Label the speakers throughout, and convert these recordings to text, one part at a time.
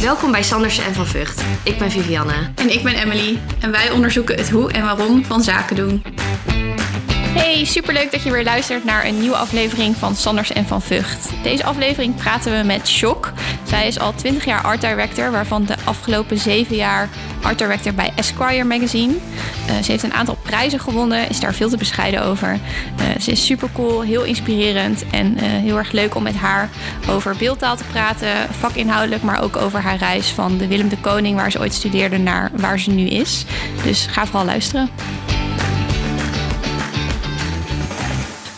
Speaker 1: Welkom bij Sanders en van Vught. Ik ben Vivianne.
Speaker 2: En ik ben Emily. En wij onderzoeken het hoe en waarom van zaken doen. Hey, superleuk dat je weer luistert naar een nieuwe aflevering van Sanders en van Vught. Deze aflevering praten we met Shock. Zij is al 20 jaar art director, waarvan de afgelopen 7 jaar art director bij Esquire magazine. Uh, ze heeft een aantal prijzen gewonnen, is daar veel te bescheiden over. Uh, ze is super cool, heel inspirerend en uh, heel erg leuk om met haar over beeldtaal te praten, vakinhoudelijk, maar ook over haar reis van de Willem de Koning, waar ze ooit studeerde, naar waar ze nu is. Dus ga vooral luisteren.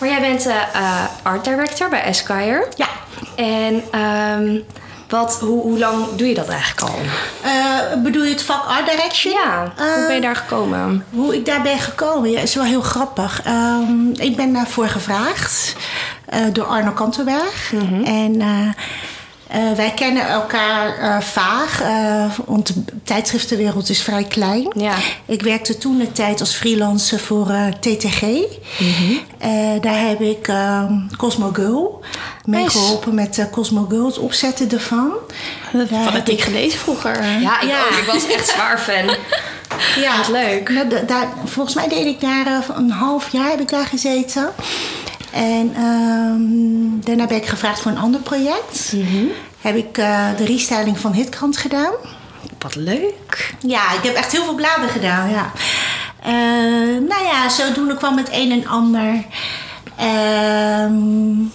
Speaker 1: Maar jij bent uh, art director bij Esquire.
Speaker 3: Ja.
Speaker 1: En um, wat, hoe, hoe lang doe je dat eigenlijk al?
Speaker 3: Uh, bedoel je het vak art direction?
Speaker 1: Ja. Uh, hoe ben je daar gekomen?
Speaker 3: Hoe ik daar ben gekomen? Ja, is wel heel grappig. Um, ik ben daarvoor gevraagd door Arno Kantenberg. Mm -hmm. En... Uh, wij kennen elkaar uh, vaag, uh, want de tijdschriftenwereld is vrij klein.
Speaker 1: Ja.
Speaker 3: Ik werkte toen de tijd als freelancer voor TTG. Mm -hmm. daar heb ik ehm, Cosmo Girl mee nice. geholpen met Cosmo Girl, het opzetten ervan.
Speaker 2: Dat had ik gelezen vroeger.
Speaker 1: Ja, ik ja. ook. Ik was echt zwaar fan.
Speaker 3: ja,
Speaker 1: Wat leuk.
Speaker 3: Nou, daar, volgens mij deed ik daar een half jaar heb ik daar gezeten. En um, daarna ben ik gevraagd voor een ander project.
Speaker 1: Mm -hmm.
Speaker 3: Heb ik uh, de restyling van Hitkrant gedaan.
Speaker 1: Wat leuk.
Speaker 3: Ja, ik heb echt heel veel bladen gedaan, ja. Uh, nou ja, zodoende kwam het een en ander. Um,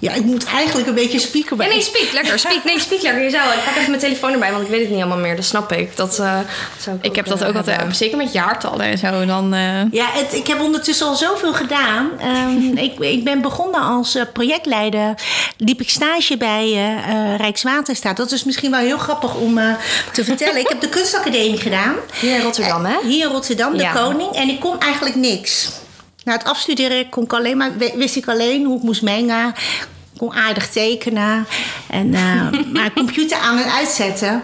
Speaker 3: ja, ik moet eigenlijk een beetje spieken bij.
Speaker 1: Ja, nee, spiek lekker. Spiek, nee, spiek lekker. Je zou. Ik pak even mijn telefoon erbij, want ik weet het niet helemaal meer. Dat snap ik. Dat, uh, zou ik,
Speaker 2: ik heb dat ook altijd. Zeker met jaartallen en zo. Dan, uh...
Speaker 3: Ja, het, ik heb ondertussen al zoveel gedaan. Um, ik, ik ben begonnen als projectleider. Liep ik stage bij Rijkswaterstaat. Dat is misschien wel heel grappig om te vertellen. ik heb de kunstacademie gedaan.
Speaker 1: Hier in Rotterdam, hè?
Speaker 3: Hier in Rotterdam, de ja. Koning. En ik kon eigenlijk niks. Na het afstuderen kon ik alleen maar, wist ik alleen hoe ik moest mengen. Ik kon aardig tekenen. En, uh, maar computer aan en uitzetten.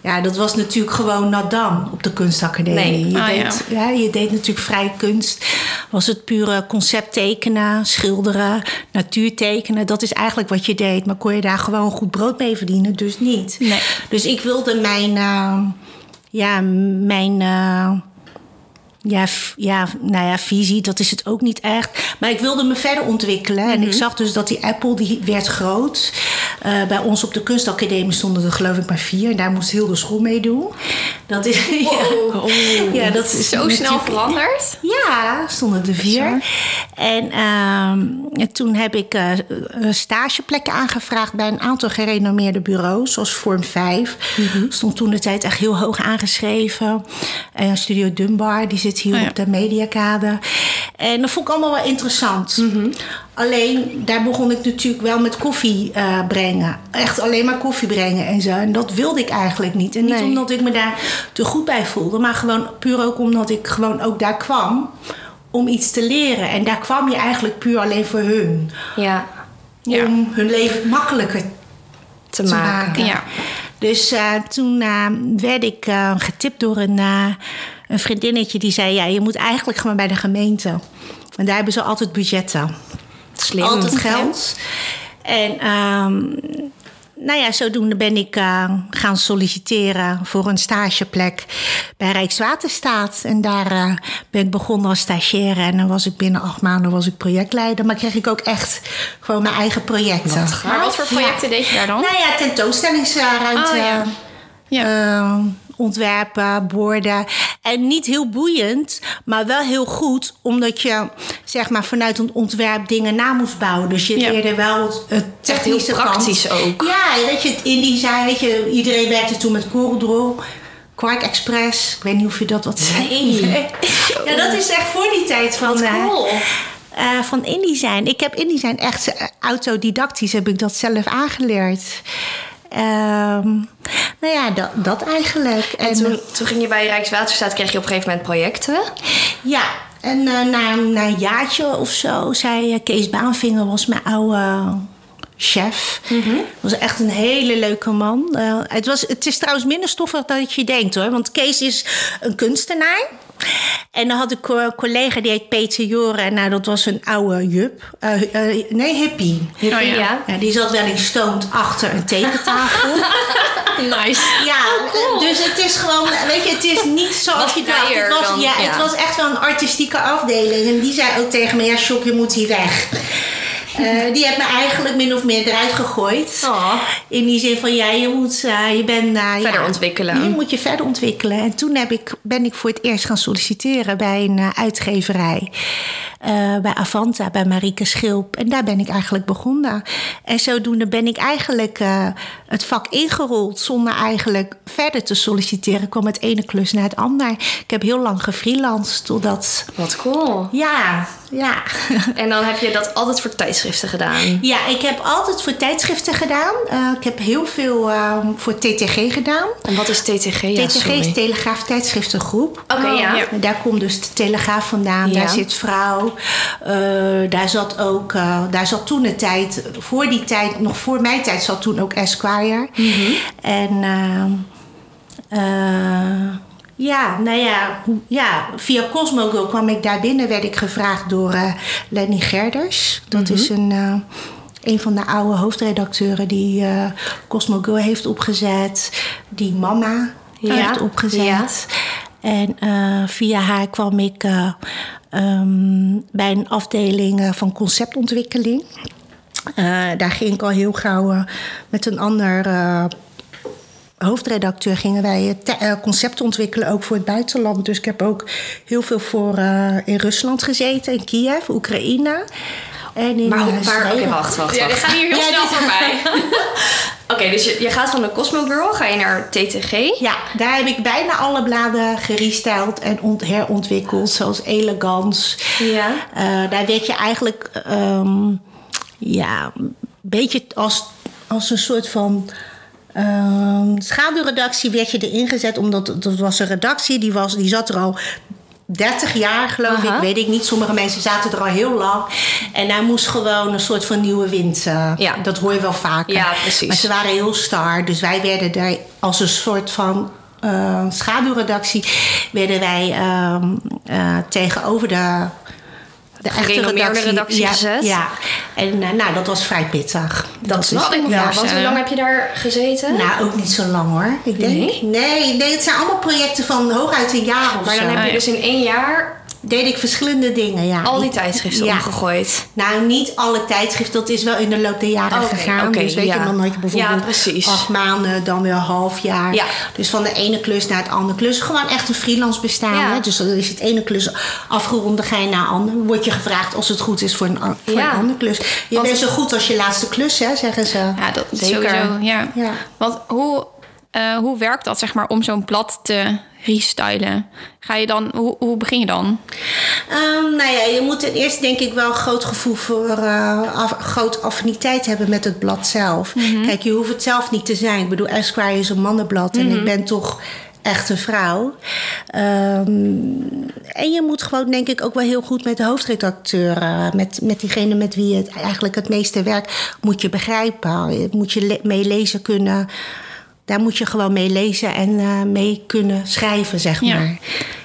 Speaker 3: Ja, dat was natuurlijk gewoon nadam op de kunstacademie.
Speaker 1: Nee.
Speaker 3: Je,
Speaker 2: Ah,
Speaker 3: deed, ja. je deed natuurlijk vrij kunst. Was het pure concept tekenen, schilderen, natuur tekenen. Dat is eigenlijk wat je deed. Maar kon je daar gewoon goed brood mee verdienen? Dus niet.
Speaker 2: Nee.
Speaker 3: Dus ik wilde mijn... Uh, ja, mijn... Uh, ja, ja, nou ja, visie, dat is het ook niet echt. Maar ik wilde me verder ontwikkelen. En mm -hmm. ik zag dus dat die Apple, die werd groot. Uh, bij ons op de kunstacademie stonden er geloof ik maar vier. En daar moest heel de school mee doen. Dat is,
Speaker 1: wow.
Speaker 3: ja, oh. ja, dat is
Speaker 2: zo snel veranderd.
Speaker 3: Ja, stonden er vier. En uh, toen heb ik uh, stageplekken aangevraagd bij een aantal gerenommeerde bureaus, zoals Vorm 5. Mm -hmm. Stond toen de tijd echt heel hoog aangeschreven. En Studio Dunbar, die zit hier oh ja. op de mediakade. En dat vond ik allemaal wel interessant.
Speaker 1: Mm -hmm.
Speaker 3: Alleen, daar begon ik natuurlijk wel met koffie uh, brengen. Echt alleen maar koffie brengen en zo. En dat wilde ik eigenlijk niet. En niet
Speaker 1: nee.
Speaker 3: omdat ik me daar te goed bij voelde. Maar gewoon puur ook omdat ik gewoon ook daar kwam om iets te leren. En daar kwam je eigenlijk puur alleen voor hun.
Speaker 1: Ja.
Speaker 3: Om
Speaker 2: Ja.
Speaker 3: hun leven makkelijker
Speaker 1: Te,
Speaker 3: te
Speaker 1: maken.
Speaker 3: maken.
Speaker 2: Ja.
Speaker 3: Dus uh, toen uh, werd ik uh, getipt door een, een vriendinnetje die zei: Ja, je moet eigenlijk gewoon bij de gemeente. Want daar hebben ze altijd budgetten.
Speaker 1: Slim.
Speaker 3: Altijd geld. En um, nou ja, zodoende ben ik uh, gaan solliciteren voor een stageplek bij Rijkswaterstaat. En daar uh, ben ik begonnen als stagiaire. En dan was ik binnen acht maanden was ik projectleider. Maar kreeg ik ook echt gewoon mijn eigen projecten.
Speaker 1: Wat
Speaker 2: Maar wat voor projecten
Speaker 3: ja.
Speaker 2: deed je daar dan?
Speaker 3: Nou ja, tentoonstellingsruimte.
Speaker 2: Oh, ja.
Speaker 3: Ja. Uh, ontwerpen, borden. En niet heel boeiend, maar wel heel goed. Omdat je zeg maar, vanuit een ontwerp dingen na moest bouwen. Dus je
Speaker 2: Ja.
Speaker 3: leerde wel het, het
Speaker 1: Echt heel
Speaker 3: technische
Speaker 1: praktisch
Speaker 3: kant.
Speaker 1: ook.
Speaker 3: Ja, weet je, het InDesign. Weet je, iedereen werkte toen met CorelDRAW. Quark Express. Ik weet niet of je dat wat.
Speaker 1: Nee.
Speaker 3: Ja, dat is echt voor die tijd van...
Speaker 1: Wat
Speaker 3: eh,
Speaker 1: cool.
Speaker 3: uh, van InDesign. Ik heb InDesign echt uh, autodidactisch heb ik dat zelf aangeleerd. Um, nou ja, dat, dat eigenlijk.
Speaker 1: En, en toen, toen, ging je bij Rijkswaterstaat, kreeg je op een gegeven moment projecten?
Speaker 3: Ja, en uh, na, na, een jaartje of zo zei Kees Baanvinger, was mijn oude chef.
Speaker 1: Mm -hmm.
Speaker 3: was echt een hele leuke man. Uh, het, was, het is trouwens minder stoffig dan je denkt hoor. Want Kees is een kunstenaar. En dan had ik een collega die heet Peter Joren. En nou, dat was een oude jup. Uh, uh, nee, hippie.
Speaker 1: hippie
Speaker 2: oh, ja.
Speaker 3: ja. Die zat wel in stoont achter een tekentafel.
Speaker 2: Nice.
Speaker 3: Ja,
Speaker 1: cool.
Speaker 3: dus het is gewoon, weet je, het is niet zoals je dacht. Het was,
Speaker 1: dan,
Speaker 3: ja,
Speaker 1: ja.
Speaker 3: het was echt wel een artistieke afdeling. En die zei ook tegen me, ja, Shock, je moet hier weg. Eh, die heeft me eigenlijk min of meer eruit gegooid.
Speaker 1: Oh.
Speaker 3: In die zin van, ja, je moet, eh, je bent... eh,
Speaker 1: Verder
Speaker 3: ja,
Speaker 1: ontwikkelen.
Speaker 3: Je moet je verder ontwikkelen. En toen heb ik, ben ik voor het eerst gaan solliciteren bij een uitgeverij. Bij Avanta, bij Marieke Schilp. En daar ben ik eigenlijk begonnen. En zodoende ben ik eigenlijk het vak ingerold... zonder eigenlijk verder te solliciteren. kwam het ene klus naar het ander. Ik heb heel lang gefreelanced totdat...
Speaker 1: Wat cool.
Speaker 3: Ja, ja.
Speaker 1: En dan heb je dat altijd voor tijdschriften gedaan.
Speaker 3: Ja, ik heb altijd voor tijdschriften gedaan. Eh, ik heb heel veel eh, voor TTG gedaan.
Speaker 1: En wat is TTG? Ja,
Speaker 3: TTG
Speaker 1: sorry.
Speaker 3: is Telegraaf Tijdschriftengroep.
Speaker 1: Oké, ja.
Speaker 2: ja.
Speaker 3: Daar komt dus de Telegraaf vandaan.
Speaker 1: Ja.
Speaker 3: Daar zit Vrouw. Eh, daar zat ook... eh, daar zat toen een tijd... Voor die tijd, nog voor mijn tijd... zat toen ook Esquire.
Speaker 1: Mhm.
Speaker 3: En... ja, nou ja, ja, via Cosmo Girl kwam ik daar binnen. Werd ik gevraagd door eh, Lenny Gerders. Dat
Speaker 1: Mhm.
Speaker 3: is een... eh, een van de oude hoofdredacteuren die Cosmo Girl heeft opgezet. Die Mama
Speaker 1: Ja,
Speaker 3: heeft opgezet.
Speaker 1: ja.
Speaker 3: En via haar kwam ik eh, ehm, bij een afdeling van conceptontwikkeling. Daar ging ik al heel gauw met een ander hoofdredacteur gingen wij het te- eh, concept ontwikkelen, ook voor het buitenland. Dus ik heb ook heel veel voor eh, in Rusland gezeten, in Kiev, Oekraïne. En in
Speaker 1: Maar hoe-
Speaker 3: eh,
Speaker 1: waar... Oké, wacht, wacht,
Speaker 2: Ja,
Speaker 1: wacht.
Speaker 2: we gaan hier heel
Speaker 3: Ja,
Speaker 2: snel
Speaker 3: dit-
Speaker 2: voorbij.
Speaker 1: Oké, dus je, je gaat van de Cosmo Girl, ga je naar TTG.
Speaker 3: Ja, daar heb ik bijna alle bladen gerestyled en ont- herontwikkeld, zoals Elegance.
Speaker 1: Ja.
Speaker 3: Eh, daar werd je eigenlijk ehm, ja, een beetje als, als een soort van ehm, schaduwredactie werd je erin gezet. Omdat dat was een redactie, die, was, die zat er al 30 jaar geloof
Speaker 1: Aha.
Speaker 3: ik, weet ik niet. Sommige mensen zaten er al heel lang. En daar moest gewoon een soort van nieuwe wind. eh,
Speaker 1: Ja.
Speaker 3: Dat hoor je wel vaker.
Speaker 1: Ja, precies.
Speaker 3: Maar ze waren heel star. Dus wij werden daar als een soort van eh, schaduwredactie... werden wij ehm, eh, tegenover de... De echte
Speaker 1: Gerenommeerde redactie
Speaker 3: ja,
Speaker 1: gezet?
Speaker 3: Ja, en eh, nou, dat was vrij pittig.
Speaker 1: Dat snap ik
Speaker 2: me
Speaker 1: wel. Want hoe lang heb je daar gezeten?
Speaker 3: Nou, ook niet zo lang hoor. Ik denk,
Speaker 1: Nee?
Speaker 3: nee? Nee, het zijn allemaal projecten van hooguit een jaar of
Speaker 1: maar dan
Speaker 3: zo.
Speaker 1: heb je dus in één jaar
Speaker 3: Deed ik verschillende dingen, ja.
Speaker 1: al die tijdschriften
Speaker 3: Ja.
Speaker 1: omgegooid.
Speaker 3: Nou, niet alle tijdschriften. Dat is wel in de loop der jaren gegaan. dus weet
Speaker 1: ja.
Speaker 3: je, dan had je bijvoorbeeld
Speaker 1: Ja,
Speaker 3: acht maanden, dan weer een half jaar.
Speaker 1: Ja.
Speaker 3: Dus van de ene klus naar het andere klus. Gewoon echt een freelance bestaan. Hè? Dus dan is het ene klus afgerond, dan ga je naar ander. Word je gevraagd als het goed is voor een, voor
Speaker 1: Ja.
Speaker 3: een andere klus. Je
Speaker 1: Want-
Speaker 3: bent zo goed als je laatste klus, hè, zeggen ze.
Speaker 2: Ja, dat
Speaker 1: Zeker.
Speaker 2: sowieso. Ja.
Speaker 3: Ja.
Speaker 2: Want hoe, eh, hoe werkt dat, zeg maar, om zo'n blad te restylen? Ga je dan, hoe, hoe begin je dan?
Speaker 3: Ehm, nou ja, je moet ten eerste denk ik wel een groot gevoel voor uh, af, groot affiniteit hebben met het blad zelf. Kijk, je hoeft het zelf niet te zijn. Ik bedoel, Esquire is een mannenblad en ik ben toch echt een vrouw. Ehm, en je moet gewoon denk ik ook wel heel goed met de hoofdredacteur, met, met diegene met wie je het eigenlijk het meeste werkt, moet je begrijpen. Moet je le- mee lezen kunnen. Daar moet je gewoon mee lezen en eh, mee kunnen schrijven, zeg
Speaker 2: Ja.
Speaker 3: maar.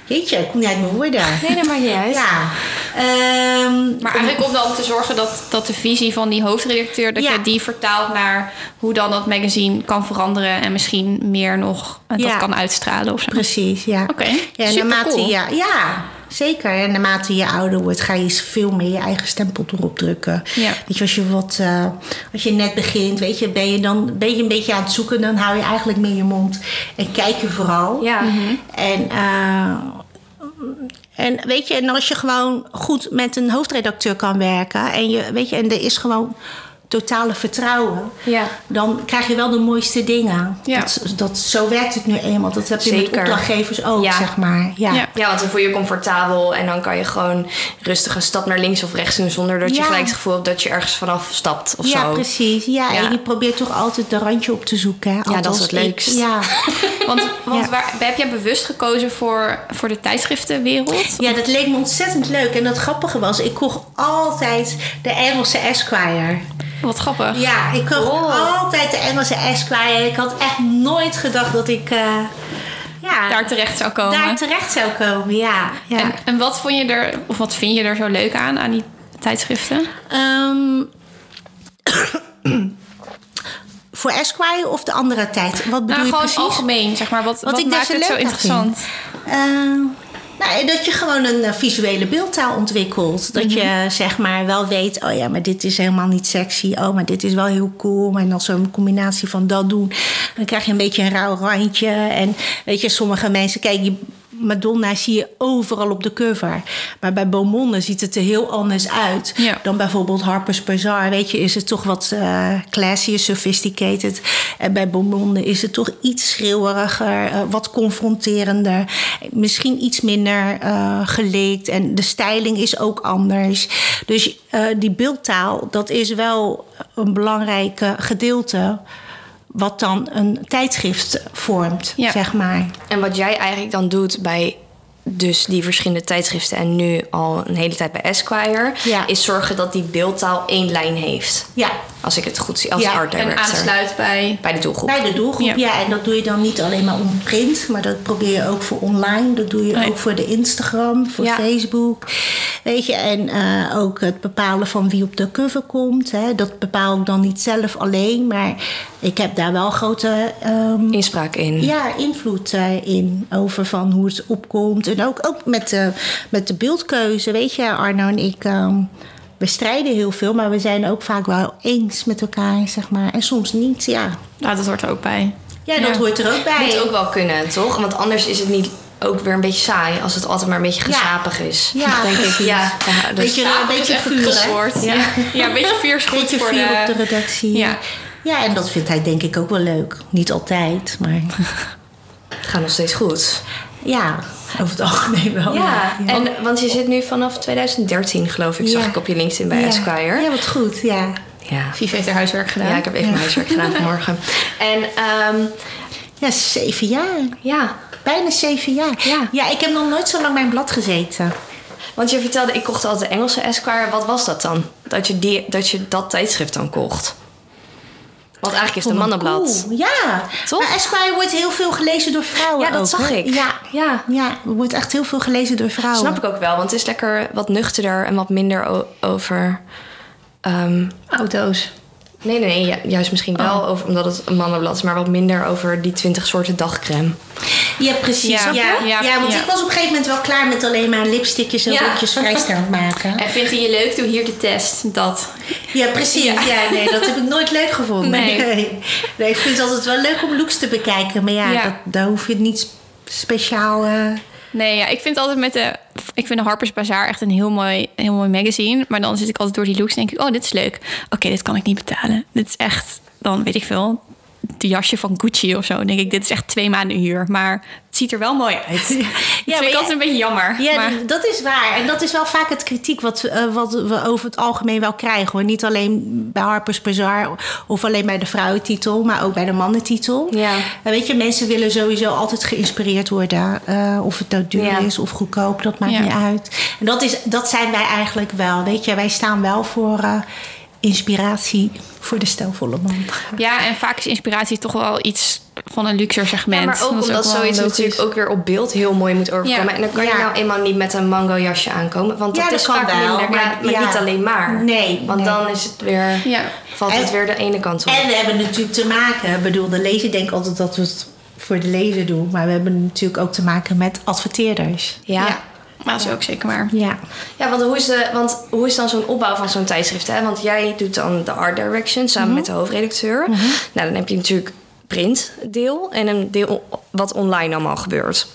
Speaker 3: Jeetje, ik kom niet uit mijn woorden.
Speaker 1: Nee, dat maakt niet uit.
Speaker 3: Ja. Ehm,
Speaker 2: Maar eigenlijk om dan te zorgen dat, dat de visie van die hoofdredacteur... dat
Speaker 3: Ja.
Speaker 2: je die vertaalt naar hoe dan dat magazine kan veranderen... en misschien meer nog eh, dat
Speaker 3: Ja.
Speaker 2: kan uitstralen of zo.
Speaker 3: precies, ja.
Speaker 2: Oké,
Speaker 3: ja,
Speaker 2: super
Speaker 3: naarmate
Speaker 2: cool.
Speaker 3: je, ja, zeker. En naarmate je ouder wordt, ga je veel meer je eigen stempel erop drukken.
Speaker 2: Ja.
Speaker 3: Weet je, als je, wat, eh, als je net begint, weet je, ben je dan ben je een beetje aan het zoeken... dan hou je eigenlijk meer je mond en kijk je vooral.
Speaker 1: Ja.
Speaker 3: En, eh, en weet je, en als je gewoon goed met een hoofdredacteur kan werken... en, je, weet je, en er is gewoon totale vertrouwen...
Speaker 1: Ja.
Speaker 3: dan krijg je wel de mooiste dingen.
Speaker 2: Ja.
Speaker 3: Dat, dat, zo werkt het nu eenmaal. Dat heb je met
Speaker 1: Zeker.
Speaker 3: opdrachtgevers ook,
Speaker 1: Ja.
Speaker 3: zeg maar. Ja.
Speaker 2: Ja.
Speaker 1: Ja, want dan voel je je comfortabel en dan kan je gewoon rustig een stap naar links of rechts doen zonder dat je
Speaker 3: Ja.
Speaker 1: gelijk het gevoel hebt dat je ergens vanaf stapt of
Speaker 3: Ja,
Speaker 1: zo.
Speaker 3: precies. Ja,
Speaker 1: Ja.
Speaker 3: en je probeert toch altijd de randje op te zoeken. Hè?
Speaker 1: dat is het
Speaker 3: ik-
Speaker 1: leukst.
Speaker 3: Ja.
Speaker 2: Want, want
Speaker 3: Ja.
Speaker 2: waar, heb jij bewust gekozen voor, voor de tijdschriftenwereld?
Speaker 3: ja, dat leek me ontzettend leuk. En dat grappige was, ik kocht altijd de Engelse Esquire.
Speaker 2: Wat grappig.
Speaker 3: Ja, ik kocht
Speaker 1: Oh.
Speaker 3: altijd de Engelse Esquire. Ik had echt nooit gedacht dat ik... eh, ja,
Speaker 2: Daar terecht zou komen.
Speaker 3: daar terecht zou komen, ja. ja.
Speaker 2: En, en wat vond je er, of wat vind je er zo leuk aan, aan die tijdschriften?
Speaker 3: Ehm, Voor Esquire of de andere tijd? Wat bedoel
Speaker 2: Nou,
Speaker 3: je
Speaker 2: gewoon
Speaker 3: precies?
Speaker 2: algemeen, zeg maar. Wat, wat,
Speaker 3: ik
Speaker 2: maakt het zo interessant?
Speaker 3: Eh, nou, dat je gewoon een eh, visuele beeldtaal ontwikkelt. Dat je zeg maar wel weet, oh ja, maar dit is helemaal niet sexy. Oh, maar dit is wel heel cool. En als zo'n combinatie van dat doen, dan krijg je een beetje een rauw randje. En weet je, sommige mensen, kijk, je, Madonna zie je overal op de cover. Maar bij Beaumonde ziet het er heel anders uit
Speaker 2: Ja.
Speaker 3: dan bijvoorbeeld Harper's Bazaar. Weet je, is het toch wat eh classier, sophisticated. En bij Beaumonde is het toch iets schreeuweriger, eh, wat confronterender. Misschien iets minder eh geleekt. En de styling is ook anders. Dus die beeldtaal, dat is wel een belangrijk gedeelte... wat dan een tijdschrift vormt,
Speaker 2: Ja.
Speaker 3: zeg maar.
Speaker 1: En wat jij eigenlijk dan doet bij dus die verschillende tijdschriften en nu al een hele tijd bij Esquire,
Speaker 3: Ja.
Speaker 1: is zorgen dat die beeldtaal één lijn heeft.
Speaker 3: Ja,
Speaker 1: Als ik het goed zie, als
Speaker 3: Ja,
Speaker 1: art
Speaker 2: En
Speaker 1: director.
Speaker 2: aansluit bij...
Speaker 1: Bij de doelgroep.
Speaker 3: Bij de doelgroep,
Speaker 2: Ja.
Speaker 3: ja. En dat doe je dan niet alleen maar om print, maar dat probeer je ook voor online. Dat doe je
Speaker 2: Nee.
Speaker 3: ook voor de Instagram, voor
Speaker 1: Ja.
Speaker 3: Facebook. Weet je, en eh, ook het bepalen van wie op de cover komt. Hè. Dat bepaal ik dan niet zelf alleen, maar ik heb daar wel grote ehm,
Speaker 1: Inspraak in.
Speaker 3: ja, invloed eh, in. Over van hoe het opkomt. En ook, ook met, de, met de beeldkeuze. Weet je, Arno en ik. ehm, we strijden heel veel, maar we zijn ook vaak wel eens met elkaar, zeg maar. En soms niet, ja.
Speaker 2: Nou, dat hoort er ook bij.
Speaker 3: Ja, dat
Speaker 2: Ja.
Speaker 3: hoort er ook bij.
Speaker 1: Moet ook wel kunnen, toch? Want anders is het niet ook weer een beetje saai als het altijd maar een beetje
Speaker 3: Ja.
Speaker 1: gezapig is.
Speaker 3: Ja,
Speaker 1: denk ik. Ja, ja, dus
Speaker 3: Beetje, een beetje vuur.
Speaker 2: Ja. ja, een beetje vuur is goed
Speaker 3: Beetje
Speaker 2: voor
Speaker 3: vuur
Speaker 2: de...
Speaker 3: op de redactie.
Speaker 2: Ja.
Speaker 3: ja, en dat vindt hij denk ik ook wel leuk. Niet altijd, maar
Speaker 1: het gaat nog steeds goed.
Speaker 3: Ja, over het algemeen wel.
Speaker 1: Ja, en want je zit nu vanaf 2013 geloof ik, zag ik op je LinkedIn bij
Speaker 3: Ja.
Speaker 1: Esquire.
Speaker 3: Ja, wat goed, ja.
Speaker 1: Ja.
Speaker 2: Vief heeft haar huiswerk gedaan.
Speaker 1: Ja, ik heb even mijn huiswerk gedaan vanmorgen. En ehm,
Speaker 3: Ja, zeven jaar.
Speaker 1: ja,
Speaker 3: Bijna zeven jaar.
Speaker 1: Ja.
Speaker 3: ja, ik heb nog nooit zo lang bij een blad gezeten.
Speaker 1: want je vertelde, ik kocht altijd de Engelse Esquire. Wat was dat dan? Dat je, die, dat, je dat tijdschrift dan kocht? Want eigenlijk is het een mannenblad.
Speaker 3: Cool, Ja.
Speaker 1: Toch?
Speaker 3: Maar Esquire wordt heel veel gelezen door vrouwen
Speaker 1: Ja, dat
Speaker 3: ook,
Speaker 1: zag
Speaker 3: hè?
Speaker 1: ik.
Speaker 3: Ja.
Speaker 1: Ja.
Speaker 3: Ja, er wordt echt heel veel gelezen door vrouwen.
Speaker 1: Snap ik ook wel, want het is lekker wat nuchterder en wat minder over. ehm,
Speaker 2: Auto's.
Speaker 1: nee, nee, nee, ju- juist misschien wel over, omdat het een mannenblad is, maar wat minder over die 20 soorten dagcreme.
Speaker 3: Ja, precies.
Speaker 2: Ja.
Speaker 3: Ja, ja, want ik was op een gegeven moment wel klaar met alleen maar lipstickjes en rokjes vrijstaand maken.
Speaker 2: En vindt je leuk? Doe hier de test. Dat.
Speaker 3: Ja, precies. Ja. nee, dat heb ik nooit leuk gevonden.
Speaker 2: Nee.
Speaker 3: Nee. Nee, ik vind het altijd wel leuk om looks te bekijken. Maar ja,
Speaker 2: Ja.
Speaker 3: Dat, daar hoef je niet speciaal... eh,
Speaker 2: Nee, ja, ik vind altijd met de... Ik vind de Harper's Bazaar echt een heel mooi, heel mooi magazine. Maar dan zit ik altijd door die looks en denk ik... Oh, dit is leuk. Oké, dit kan ik niet betalen. Dit is echt... Dan weet ik veel... De jasje van Gucci of zo. Dan denk ik, dit is echt twee maanden huur. Maar het ziet er wel mooi uit. Ja,
Speaker 3: maar
Speaker 2: vind ik altijd een beetje jammer.
Speaker 3: Ja,
Speaker 2: maar,
Speaker 3: dat is waar. En dat is wel vaak het kritiek wat, eh, wat we over het algemeen wel krijgen. Hoor. Niet alleen bij Harper's Bazaar of alleen bij de vrouwentitel, maar ook bij de mannentitel.
Speaker 1: Ja.
Speaker 3: Weet je, mensen willen sowieso altijd geïnspireerd worden. eh, of het nou duur
Speaker 1: Ja.
Speaker 3: is of goedkoop, dat maakt
Speaker 2: Ja.
Speaker 3: niet uit. En dat, is, dat zijn wij eigenlijk wel. Weet je, wij staan wel voor eh, inspiratie voor de stelvolle man.
Speaker 2: ja, en vaak is inspiratie toch wel iets van een luxer segment.
Speaker 1: Ja, maar ook
Speaker 2: Dat
Speaker 1: omdat
Speaker 2: wel
Speaker 1: zoiets
Speaker 2: logisch.
Speaker 1: natuurlijk ook weer op beeld heel mooi moet overkomen.
Speaker 2: Ja.
Speaker 1: En dan kan je
Speaker 3: Ja.
Speaker 1: nou eenmaal niet met een mango jasje aankomen. Want dat
Speaker 3: Ja, dat
Speaker 1: is
Speaker 3: kan
Speaker 1: vaak
Speaker 3: wel,
Speaker 1: minder.
Speaker 3: maar-
Speaker 1: ja, maar
Speaker 3: ja.
Speaker 1: niet alleen maar.
Speaker 3: Nee,
Speaker 1: Want
Speaker 3: nee.
Speaker 1: dan is het weer,
Speaker 2: Ja.
Speaker 1: valt het
Speaker 3: En-
Speaker 1: weer de ene kant op.
Speaker 3: En we hebben natuurlijk te maken, ik bedoel, de lezer denkt altijd dat we het voor de lezer doen. Maar we hebben natuurlijk ook te maken met adverteerders.
Speaker 1: ja.
Speaker 2: Maar dat is ook zeker waar.
Speaker 3: Ja.
Speaker 1: Ja, want hoe is, de, want hoe is dan zo'n opbouw van zo'n tijdschrift? Hè? Want jij doet dan de art direction samen
Speaker 3: Mhm.
Speaker 1: met de hoofdredacteur. Nou, dan heb je natuurlijk printdeel en een deel wat online allemaal gebeurt.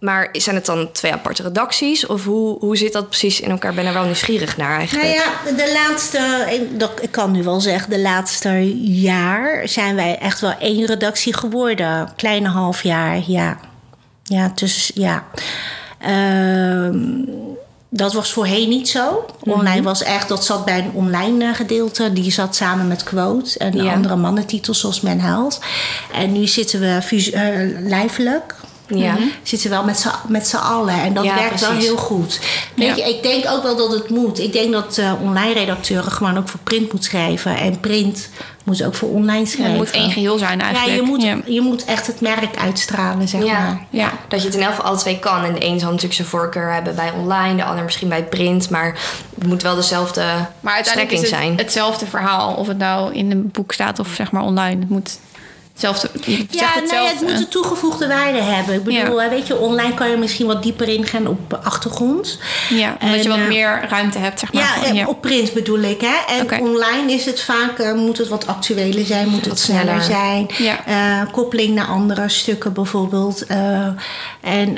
Speaker 1: Maar zijn het dan twee aparte redacties? Of hoe, hoe zit dat precies in elkaar? Ik ben er wel nieuwsgierig naar eigenlijk.
Speaker 3: Nou ja, de laatste, ik kan nu wel zeggen, de laatste jaar zijn wij echt wel één redactie geworden. Kleine half jaar, ja. Ja, dus ja. Ehm, dat was voorheen niet zo. Online was echt, dat zat bij een online eh, gedeelte. Die zat samen met Quote en
Speaker 1: Ja.
Speaker 3: andere mannentitels zoals Men Held. En nu zitten we eh, lijfelijk.
Speaker 1: Ja. Mhm.
Speaker 3: Zitten wel met z'n, allen. En dat
Speaker 1: Ja,
Speaker 3: werkt wel heel goed. Weet
Speaker 2: Ja.
Speaker 3: je, ik denk ook wel dat het moet. Ik denk dat eh, online redacteuren gewoon ook voor print moet schrijven. En print moet ook voor online schrijven.
Speaker 2: Het moet één geheel zijn
Speaker 3: Ja,
Speaker 2: eigenlijk.
Speaker 3: je moet,
Speaker 2: Ja.
Speaker 3: je moet echt het merk uitstralen, zeg
Speaker 1: Ja.
Speaker 3: maar.
Speaker 2: Ja.
Speaker 1: Dat je het in elk geval alle twee kan. En de een zal natuurlijk zijn voorkeur hebben bij online, de ander misschien bij print. Maar het moet wel dezelfde
Speaker 2: Maar uiteindelijk
Speaker 1: strekking
Speaker 2: is het
Speaker 1: zijn.
Speaker 2: hetzelfde verhaal. Of het nou in een boek staat of zeg maar online. Het moet hetzelfde.
Speaker 3: Ja, nou ja,
Speaker 2: hetzelfde.
Speaker 3: het moet een toegevoegde waarde hebben. Ik bedoel,
Speaker 2: Ja.
Speaker 3: weet je, online kan je misschien wat dieper ingaan op de achtergrond.
Speaker 2: Ja, omdat je wat
Speaker 3: eh,
Speaker 2: meer ruimte hebt, zeg maar.
Speaker 3: Ja,
Speaker 2: van-
Speaker 3: eh, op print bedoel ik. Hè? En online is het vaak, eh, moet het wat actueler zijn, moet het
Speaker 1: Wat
Speaker 3: sneller zijn.
Speaker 2: Ja.
Speaker 3: Eh, koppeling naar andere stukken bijvoorbeeld. En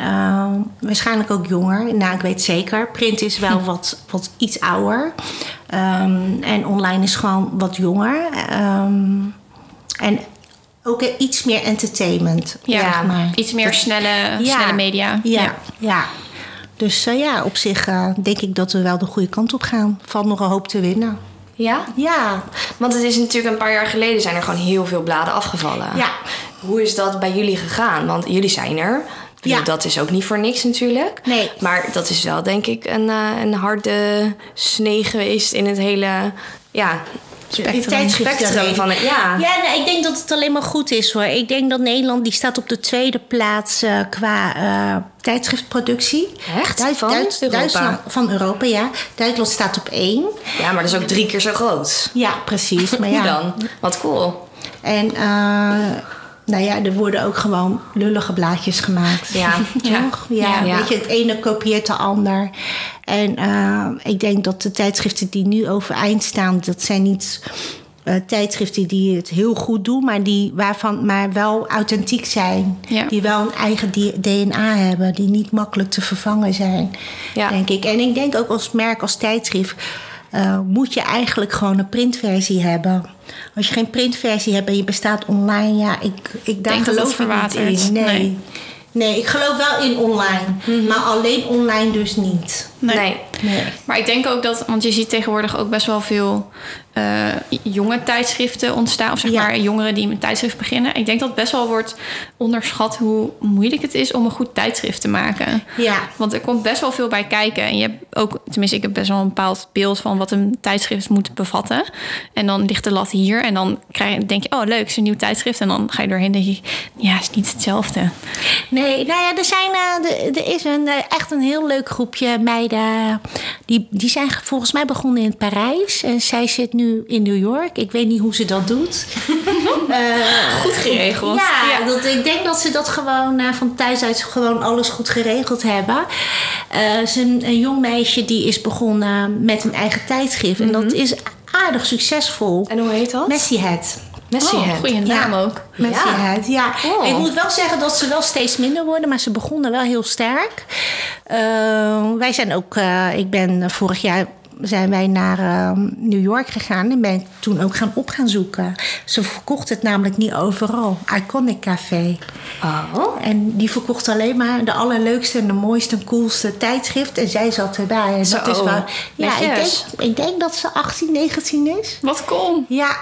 Speaker 3: waarschijnlijk ook jonger. Nou, ik weet zeker. Print is wel wat, wat iets ouder. Ehm, en online is gewoon wat jonger. Ehm, en ook iets meer entertainment.
Speaker 2: Ja,
Speaker 3: zeg maar.
Speaker 2: iets meer snelle,
Speaker 3: Ja.
Speaker 2: snelle media.
Speaker 3: Ja, ja. Dus eh, ja, op zich eh, denk ik dat we wel de goede kant op gaan. Valt nog een hoop te winnen.
Speaker 1: Ja?
Speaker 3: Ja,
Speaker 1: Want het is natuurlijk een paar jaar geleden zijn er gewoon heel veel bladen afgevallen.
Speaker 3: Ja.
Speaker 1: Hoe is dat bij jullie gegaan? Want jullie zijn er. Bedoel,
Speaker 3: Ja.
Speaker 1: Dat is ook niet voor niks natuurlijk.
Speaker 3: Nee.
Speaker 1: Maar dat is wel denk ik een, eh, een harde snee geweest in het hele... Ja,
Speaker 3: die
Speaker 1: spectrum van het... Ja.
Speaker 3: Ja, nee, ik denk dat het alleen maar goed is hoor. Ik denk dat Nederland die staat op de tweede plaats eh, qua eh, tijdschriftproductie.
Speaker 1: Echt? Van Europa?
Speaker 3: Duitsland, van Europa, ja. Duitsland staat op één.
Speaker 1: ja, maar dat is ook drie keer zo groot.
Speaker 3: Ja, precies. Maar ja.
Speaker 1: dan? Wat cool.
Speaker 3: En eh, nou ja, er worden ook gewoon lullige blaadjes gemaakt.
Speaker 1: Ja.
Speaker 3: Toch? Ja,
Speaker 1: Ja.
Speaker 3: weet je, het ene kopieert de ander. En eh, ik denk dat de tijdschriften die nu overeind staan, dat zijn niet eh, tijdschriften die het heel goed doen, maar die waarvan maar wel authentiek zijn.
Speaker 2: Ja.
Speaker 3: Die wel een eigen DNA hebben, die niet makkelijk te vervangen zijn,
Speaker 1: Ja.
Speaker 3: denk ik. En ik denk ook als merk, als tijdschrift, eh, moet je eigenlijk gewoon een printversie hebben. Als je geen printversie hebt en je bestaat online, ja, ik, ik daar
Speaker 2: denk
Speaker 3: geloof ik niet in. Nee.
Speaker 2: Nee.
Speaker 3: nee. ik geloof wel in online, maar alleen online dus niet.
Speaker 2: Nee.
Speaker 1: Nee.
Speaker 3: Nee.
Speaker 2: Maar ik denk ook dat, want je ziet tegenwoordig ook best wel veel eh, jonge tijdschriften ontstaan. Of zeg
Speaker 3: Ja.
Speaker 2: maar jongeren die met tijdschrift beginnen. Ik denk dat best wel wordt onderschat hoe moeilijk het is om een goed tijdschrift te maken.
Speaker 3: Ja.
Speaker 2: Want er komt best wel veel bij kijken. En je hebt ook, tenminste, ik heb best wel een bepaald beeld van wat een tijdschrift moet bevatten. En dan ligt de lat hier. En dan krijg, denk je, oh leuk, het is een nieuw tijdschrift. En dan ga je doorheen en denk je, ja, het is niet hetzelfde.
Speaker 3: Nee, nou ja, er, zijn, eh, er, er is een, eh, echt een heel leuk groepje meiden. Die, die zijn volgens mij begonnen in Parijs. En zij zit nu in New York. Ik weet niet hoe ze dat doet.
Speaker 2: Goed geregeld.
Speaker 3: Ja, Dat, ik denk dat ze dat gewoon eh, van thuis uit gewoon alles goed geregeld hebben. Eh, ze een, een jong meisje die is begonnen met een eigen tijdschrift. En dat is aardig succesvol.
Speaker 1: En hoe heet dat?
Speaker 3: Messi Head.
Speaker 1: Messi
Speaker 2: Oh, goede naam
Speaker 3: Ja.
Speaker 2: ook.
Speaker 1: Ja. Oh.
Speaker 3: Ik moet wel zeggen dat ze wel steeds minder worden, maar ze begonnen wel heel sterk. Eh, wij zijn ook, eh, ik ben vorig jaar zijn wij naar eh, New York gegaan en ben ik toen ook gaan op gaan zoeken. Ze verkocht het namelijk niet overal. Iconic Café.
Speaker 1: Oh.
Speaker 3: En die verkocht alleen maar de allerleukste en de mooiste en coolste tijdschrift. En zij zat erbij. En dat is wel. Ja, ik denk,
Speaker 1: netjes.
Speaker 3: ik denk dat ze 18, 19 is.
Speaker 2: Wat cool.
Speaker 3: Ja.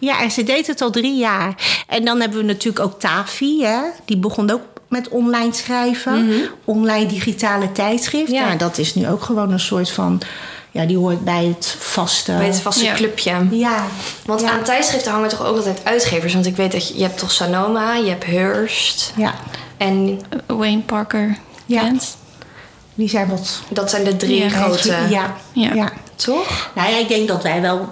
Speaker 3: Ja, en ze deed het al drie jaar. En dan hebben we natuurlijk ook Tavi, hè? Die begon ook met online schrijven. Online digitale tijdschrift.
Speaker 1: Mhm. Ja.
Speaker 3: Dat is nu ook gewoon een soort van... Ja, die hoort bij het vaste...
Speaker 1: Bij het vaste
Speaker 2: Ja.
Speaker 1: clubje.
Speaker 3: Ja.
Speaker 1: Want
Speaker 3: ja.
Speaker 1: aan tijdschriften hangen toch ook altijd uitgevers. Want ik weet dat je, je hebt toch Sanoma, je hebt Hearst.
Speaker 3: Ja,
Speaker 1: En
Speaker 2: Wayne Parker.
Speaker 3: Ja.
Speaker 2: Kent.
Speaker 3: die zijn wat...
Speaker 1: dat zijn de drie
Speaker 2: Ja.
Speaker 1: grote.
Speaker 3: Ja,
Speaker 2: Ja.
Speaker 3: ja.
Speaker 1: Toch?
Speaker 3: Nou ja, ik denk dat wij wel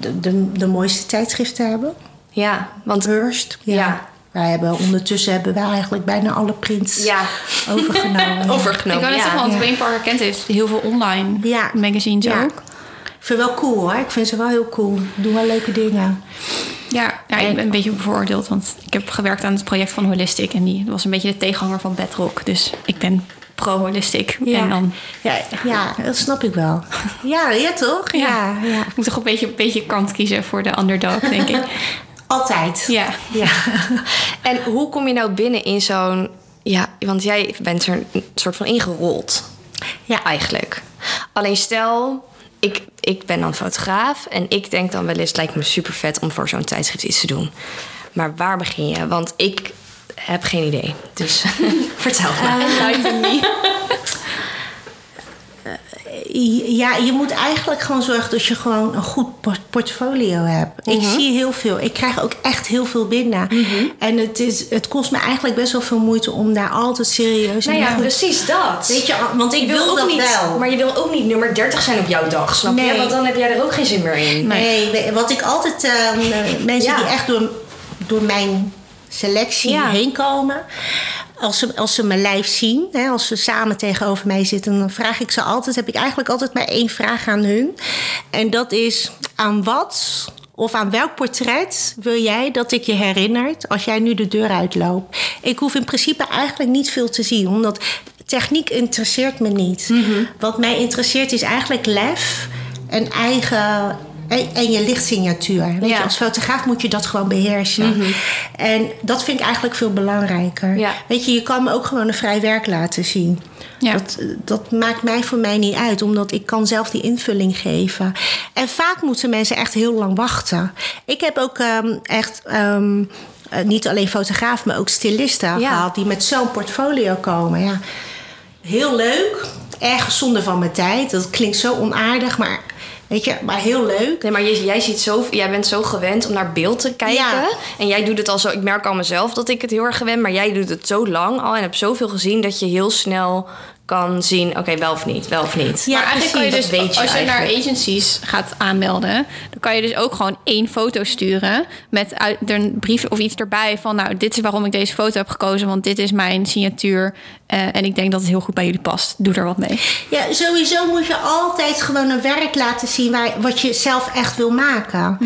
Speaker 3: de, de, de mooiste tijdschriften hebben.
Speaker 1: Ja, want
Speaker 3: Hearst. Ja.
Speaker 1: Ja.
Speaker 3: Wij hebben, ondertussen hebben wij eigenlijk bijna alle prints
Speaker 1: ja,
Speaker 3: overgenomen.
Speaker 2: Ik
Speaker 1: overgenomen.
Speaker 2: wou net
Speaker 1: ja.
Speaker 2: zeggen, want
Speaker 3: Ja.
Speaker 2: Wayne Parker Kent heeft heel veel online
Speaker 3: Ja.
Speaker 2: magazines
Speaker 3: Ja.
Speaker 2: ook.
Speaker 3: Ik vind het wel cool hoor. Ik vind ze wel heel cool. Doen wel leuke dingen.
Speaker 2: Ja, ja ik ben een beetje bevooroordeeld, want ik heb gewerkt aan het project van Holistic en die was een beetje de tegenhanger van Bedrock. Dus ik ben pro-holistic. En dan
Speaker 3: ja, ja, dat snap ik wel. Ja, ja toch? Ja, ja.
Speaker 2: ik moet toch een beetje, een beetje kant kiezen voor de underdog, denk ik.
Speaker 3: Altijd.
Speaker 2: Ja.
Speaker 3: Ja.
Speaker 1: En hoe kom je nou binnen in zo'n... Ja, want jij bent er een soort van ingerold.
Speaker 3: Ja.
Speaker 1: Eigenlijk. Alleen stel, ik, ik ben dan fotograaf... en ik denk dan wel eens... het lijkt me super vet om voor zo'n tijdschrift iets te doen. Maar waar begin je? Want ik heb geen idee. Dus vertel
Speaker 3: Eh,
Speaker 1: maar.
Speaker 2: Enlighten me.
Speaker 3: Ja, je moet eigenlijk gewoon zorgen dat je gewoon een goed por- portfolio hebt. Ik
Speaker 1: Mhm.
Speaker 3: zie heel veel. Ik krijg ook echt heel veel binnen. En het, is, het kost me eigenlijk best wel veel moeite om daar altijd serieus
Speaker 1: Nou
Speaker 3: en
Speaker 1: ja,
Speaker 3: goed-
Speaker 1: precies dat.
Speaker 3: Weet je, want ik
Speaker 1: Je
Speaker 3: wil, dat
Speaker 1: ook niet,
Speaker 3: wel.
Speaker 1: Maar je wil ook niet nummer 30 zijn op jouw dag, snap je?
Speaker 3: Nee.
Speaker 1: Want dan heb jij er ook geen zin meer in.
Speaker 3: Nee, wat ik altijd... ehm, eh, mensen
Speaker 1: Ja.
Speaker 3: die echt door, door mijn selectie
Speaker 1: Ja.
Speaker 3: heen komen... Als ze, als ze mijn lijf zien, hè, als ze samen tegenover mij zitten... dan vraag ik ze altijd... heb ik eigenlijk altijd maar één vraag aan hun. En dat is aan wat... Of aan welk portret wil jij dat ik je herinnert als jij nu de deur uitloopt? Ik hoef in principe eigenlijk niet veel te zien, omdat techniek interesseert me niet. Wat mij interesseert is eigenlijk lef en eigen. En, en je lichtsignatuur. Weet
Speaker 1: Ja.
Speaker 3: je, als fotograaf moet je dat gewoon beheersen. En dat vind ik eigenlijk veel belangrijker.
Speaker 1: Ja.
Speaker 3: Weet je, je kan me ook gewoon een vrij werk laten zien.
Speaker 2: Ja.
Speaker 3: Dat, dat maakt mij voor mij niet uit, omdat ik kan zelf die invulling geven. En vaak moeten mensen echt heel lang wachten. Ik heb ook ehm, echt ehm, eh, niet alleen fotograaf, maar ook stylisten
Speaker 1: Ja.
Speaker 3: gehad die met zo'n portfolio komen. Ja. Heel leuk, erg zonde van mijn tijd. Dat klinkt zo onaardig, maar weet je, maar heel leuk.
Speaker 1: Nee, maar jij, jij, ziet zo, jij bent zo gewend om naar beeld te kijken.
Speaker 3: Ja.
Speaker 1: En jij doet het al zo. Ik merk al mezelf dat ik het heel erg gewend maar jij doet het zo lang al en hebt zoveel gezien dat je heel snel kan zien: oké, wel of niet, wel of niet.
Speaker 3: Ja,
Speaker 2: maar eigenlijk kan je
Speaker 1: precies,
Speaker 2: dus,
Speaker 1: dat weet je
Speaker 2: als je naar agencies gaat aanmelden, dan kan je dus ook gewoon één foto sturen met uit, een brief of iets erbij van, nou, dit is waarom ik deze foto heb gekozen, want dit is mijn signatuur eh, en ik denk dat het heel goed bij jullie past. Doe er wat mee.
Speaker 3: Ja, sowieso moet je altijd gewoon een werk laten zien waar, wat je zelf echt wil maken.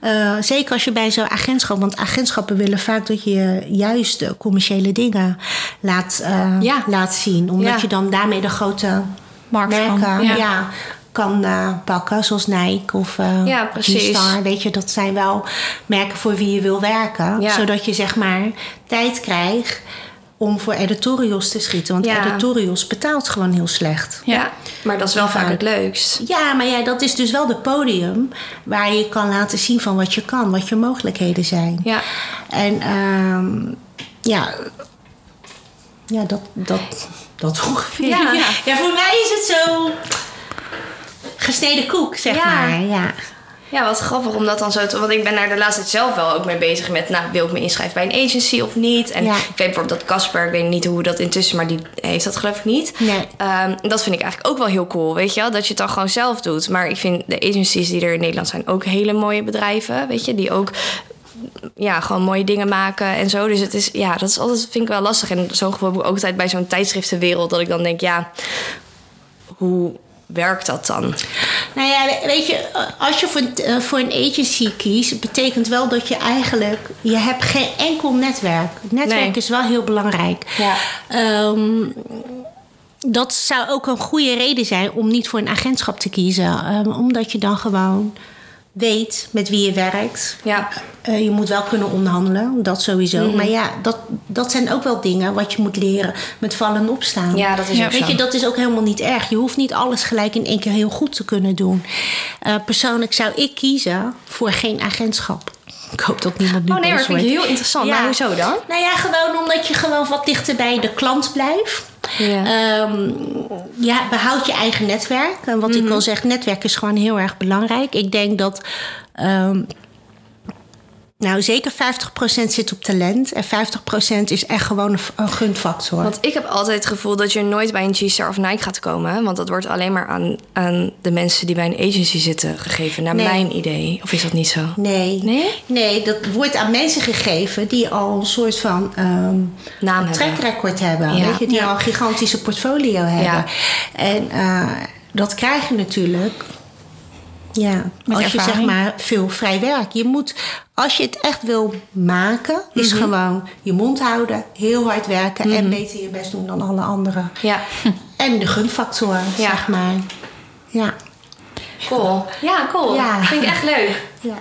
Speaker 3: Eh, zeker als je bij zo'n agentschap, want agentschappen willen vaak dat je juist de commerciële dingen laat, eh,
Speaker 1: Ja.
Speaker 3: laat zien. Omdat
Speaker 1: Ja.
Speaker 3: je dan daarmee de grote
Speaker 2: Markt kan,
Speaker 3: merken
Speaker 2: ja.
Speaker 3: ja. kan eh, pakken, zoals Nike of eh
Speaker 1: Ja.
Speaker 3: G-Star. Weet je, dat zijn wel merken voor wie je wil werken.
Speaker 1: Ja.
Speaker 3: Zodat je zeg maar tijd krijgt om voor editorials te schieten. Want
Speaker 1: Ja.
Speaker 3: editorials betaalt gewoon heel slecht.
Speaker 1: Ja. maar dat is wel
Speaker 3: Ja.
Speaker 1: vaak het leukst.
Speaker 3: Ja, maar ja, dat is dus wel de podium waar je kan laten zien van wat je kan, wat je mogelijkheden zijn.
Speaker 1: Ja.
Speaker 3: En ehm, ja, ja dat, dat, dat ongeveer.
Speaker 1: Ja.
Speaker 3: Ja. voor mij is het zo gesneden koek, zeg
Speaker 1: Ja.
Speaker 3: maar. Ja.
Speaker 1: Ja, wat grappig om dat dan zo te... Want ik ben daar de laatste tijd zelf wel ook mee bezig met... Nou, wil ik me inschrijven bij een agency of niet? En
Speaker 3: Ja.
Speaker 1: ik weet bijvoorbeeld dat Casper... Ik weet niet hoe dat intussen... Maar die heeft dat geloof ik niet.
Speaker 3: Nee.
Speaker 1: Ehm, dat vind ik eigenlijk ook wel heel cool, weet je wel? Dat je het dan gewoon zelf doet. Maar ik vind de agencies die er in Nederland zijn... ook hele mooie bedrijven, weet je? Die ook ja, gewoon mooie dingen maken en zo. Dus het is, ja, dat is altijd, vind ik wel lastig. En zo'n gevoel heb ik ook altijd bij zo'n tijdschriftenwereld... dat ik dan denk, ja, hoe werkt dat dan?
Speaker 3: Nou ja, weet je, als je voor, eh, voor een agency kiest, betekent wel dat je eigenlijk, je hebt geen enkel netwerk. Netwerk
Speaker 1: Nee.
Speaker 3: is wel heel belangrijk.
Speaker 1: Ja.
Speaker 3: Ehm, dat zou ook een goede reden zijn om niet voor een agentschap te kiezen. Ehm, omdat je dan gewoon weet met wie je werkt.
Speaker 1: Ja,
Speaker 3: Eh, je moet wel kunnen onderhandelen, dat sowieso.
Speaker 1: Mhm.
Speaker 3: Maar ja, dat, dat zijn ook wel dingen wat je moet leren met vallen en opstaan.
Speaker 1: ja dat is
Speaker 2: Ja,
Speaker 1: ook
Speaker 3: Weet
Speaker 1: zo.
Speaker 3: je, dat is ook helemaal niet erg. Je hoeft niet alles gelijk in één keer heel goed te kunnen doen. Eh, persoonlijk zou ik kiezen voor geen agentschap. Ik hoop dat niemand nu
Speaker 1: Oh nee, maar dat vind ik heel interessant. Maar hoezo dan?
Speaker 3: Nou ja, gewoon omdat je gewoon wat dichter bij de klant blijft.
Speaker 1: Ja.
Speaker 3: Ehm, ja, behoud je eigen netwerk. En wat
Speaker 1: Mhm.
Speaker 3: ik al zeg, netwerk is gewoon heel erg belangrijk. Ik denk dat... ehm, nou, zeker 50% zit op talent. En 50% is echt gewoon een, gunfactor.
Speaker 1: Want ik heb altijd het gevoel dat je nooit bij een G-Star of Nike gaat komen. Want dat wordt alleen maar aan, aan de mensen die bij een agency zitten gegeven. Naar
Speaker 3: Nee.
Speaker 1: mijn idee. Of is dat niet zo?
Speaker 3: Nee.
Speaker 1: Nee?
Speaker 3: Nee, dat wordt aan mensen gegeven die al een soort van
Speaker 1: Naam
Speaker 3: een
Speaker 1: hebben.
Speaker 3: track record hebben.
Speaker 1: Ja.
Speaker 3: Weet je, die
Speaker 1: Ja.
Speaker 3: al een gigantische portfolio hebben.
Speaker 1: Ja.
Speaker 3: En eh, dat krijg je natuurlijk. Ja,
Speaker 2: Met
Speaker 3: als je zeg maar veel vrij werk. Je moet, als je het echt wil maken, is
Speaker 1: Mhm.
Speaker 3: gewoon je mond houden, heel hard werken en beter je best doen dan alle anderen.
Speaker 1: Ja,
Speaker 3: En de gunfactor,
Speaker 1: Ja.
Speaker 3: zeg maar. Ja.
Speaker 1: cool. Ja, cool.
Speaker 3: Ja.
Speaker 1: Vind ik echt leuk.
Speaker 3: ja.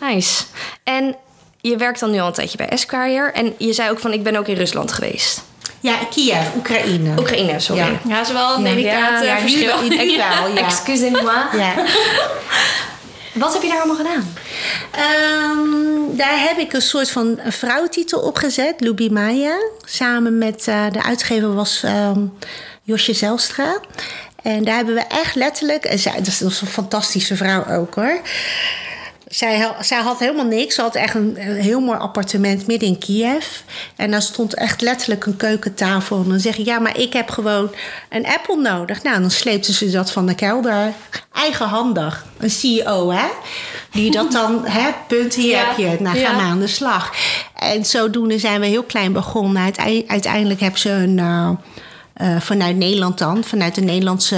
Speaker 1: Nice. En je werkt dan nu al een tijdje bij Esquire. En je zei ook van, ik ben ook in Rusland geweest.
Speaker 3: Ja, Kiev, Oekraïne.
Speaker 1: Oekraïne, sorry.
Speaker 3: Ja.
Speaker 2: Ja, is wel een
Speaker 3: Ja.
Speaker 2: delicaat
Speaker 1: Ja,
Speaker 2: eh,
Speaker 1: ja,
Speaker 2: verschil.
Speaker 3: nu wel, ja.
Speaker 1: Excusez-moi.
Speaker 3: Ja.
Speaker 1: Wat heb je daar allemaal gedaan?
Speaker 3: Ehm, daar heb ik een soort van vrouwtitel op gezet, Lubi Maya. Samen met uh, de uitgever was um, Josje Zelstra. En daar hebben we echt letterlijk, en zij, dat is een fantastische vrouw ook hoor. Zij, zij had helemaal niks. Ze had echt een, een, heel mooi appartement midden in Kiev. En daar stond echt letterlijk een keukentafel. En dan zeg je, ja, maar ik heb gewoon een Apple nodig. Nou, dan sleepte ze dat van de kelder. Eigenhandig. Een CEO, hè? Die dat dan, hè, punt, hier ja. heb je het. Nou, gaan we aan de slag. En zodoende zijn we heel klein begonnen. Uiteindelijk hebben ze een... Uh, uh, vanuit Nederland dan, vanuit de Nederlandse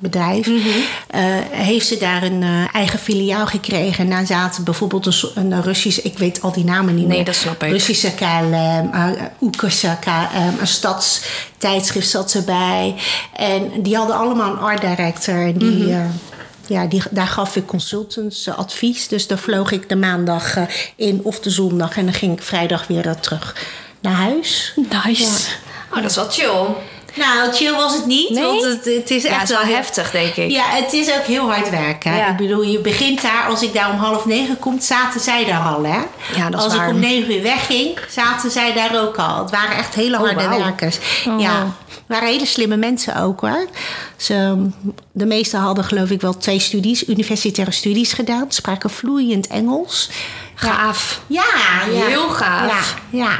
Speaker 3: bedrijf, mm -hmm. uh, heeft ze daar een eigen filiaal gekregen. En daar zaten bijvoorbeeld een, een Russische, ik weet al die namen niet
Speaker 1: nee,
Speaker 3: meer.
Speaker 1: dat snap ik.
Speaker 3: Russische KLM, Oekerse KLM, een stadstijdschrift zat erbij. En die hadden allemaal een art director. En die, mm -hmm ja, die, daar gaf ik consultants advies. Dus daar vloog ik de maandag in of de zondag. En dan ging ik vrijdag weer terug naar huis.
Speaker 1: Nice. Ja. Oh, dat is wel chill.
Speaker 3: Nou, chill was het niet.
Speaker 1: Nee?
Speaker 3: Want het, het is
Speaker 1: Ja,
Speaker 3: echt
Speaker 1: het is wel
Speaker 3: heel-
Speaker 1: heftig, denk ik.
Speaker 3: Ja, het is ook heel hard werken.
Speaker 1: Ja.
Speaker 3: Ik bedoel, je begint daar, als ik daar om half negen kom, zaten zij daar al, hè?
Speaker 1: Ja, dat is
Speaker 3: als
Speaker 1: waar.
Speaker 3: ik om negen uur wegging, zaten zij daar ook al. Het waren echt hele harde
Speaker 1: wauw.
Speaker 3: werkers.
Speaker 2: Oh,
Speaker 3: ja, het waren hele slimme mensen ook, hoor. Ze, de meesten hadden geloof ik wel twee studies, universitaire studies gedaan. Spraken vloeiend Engels.
Speaker 1: Gaaf.
Speaker 3: Ja, ja.
Speaker 1: Heel gaaf.
Speaker 3: Ja.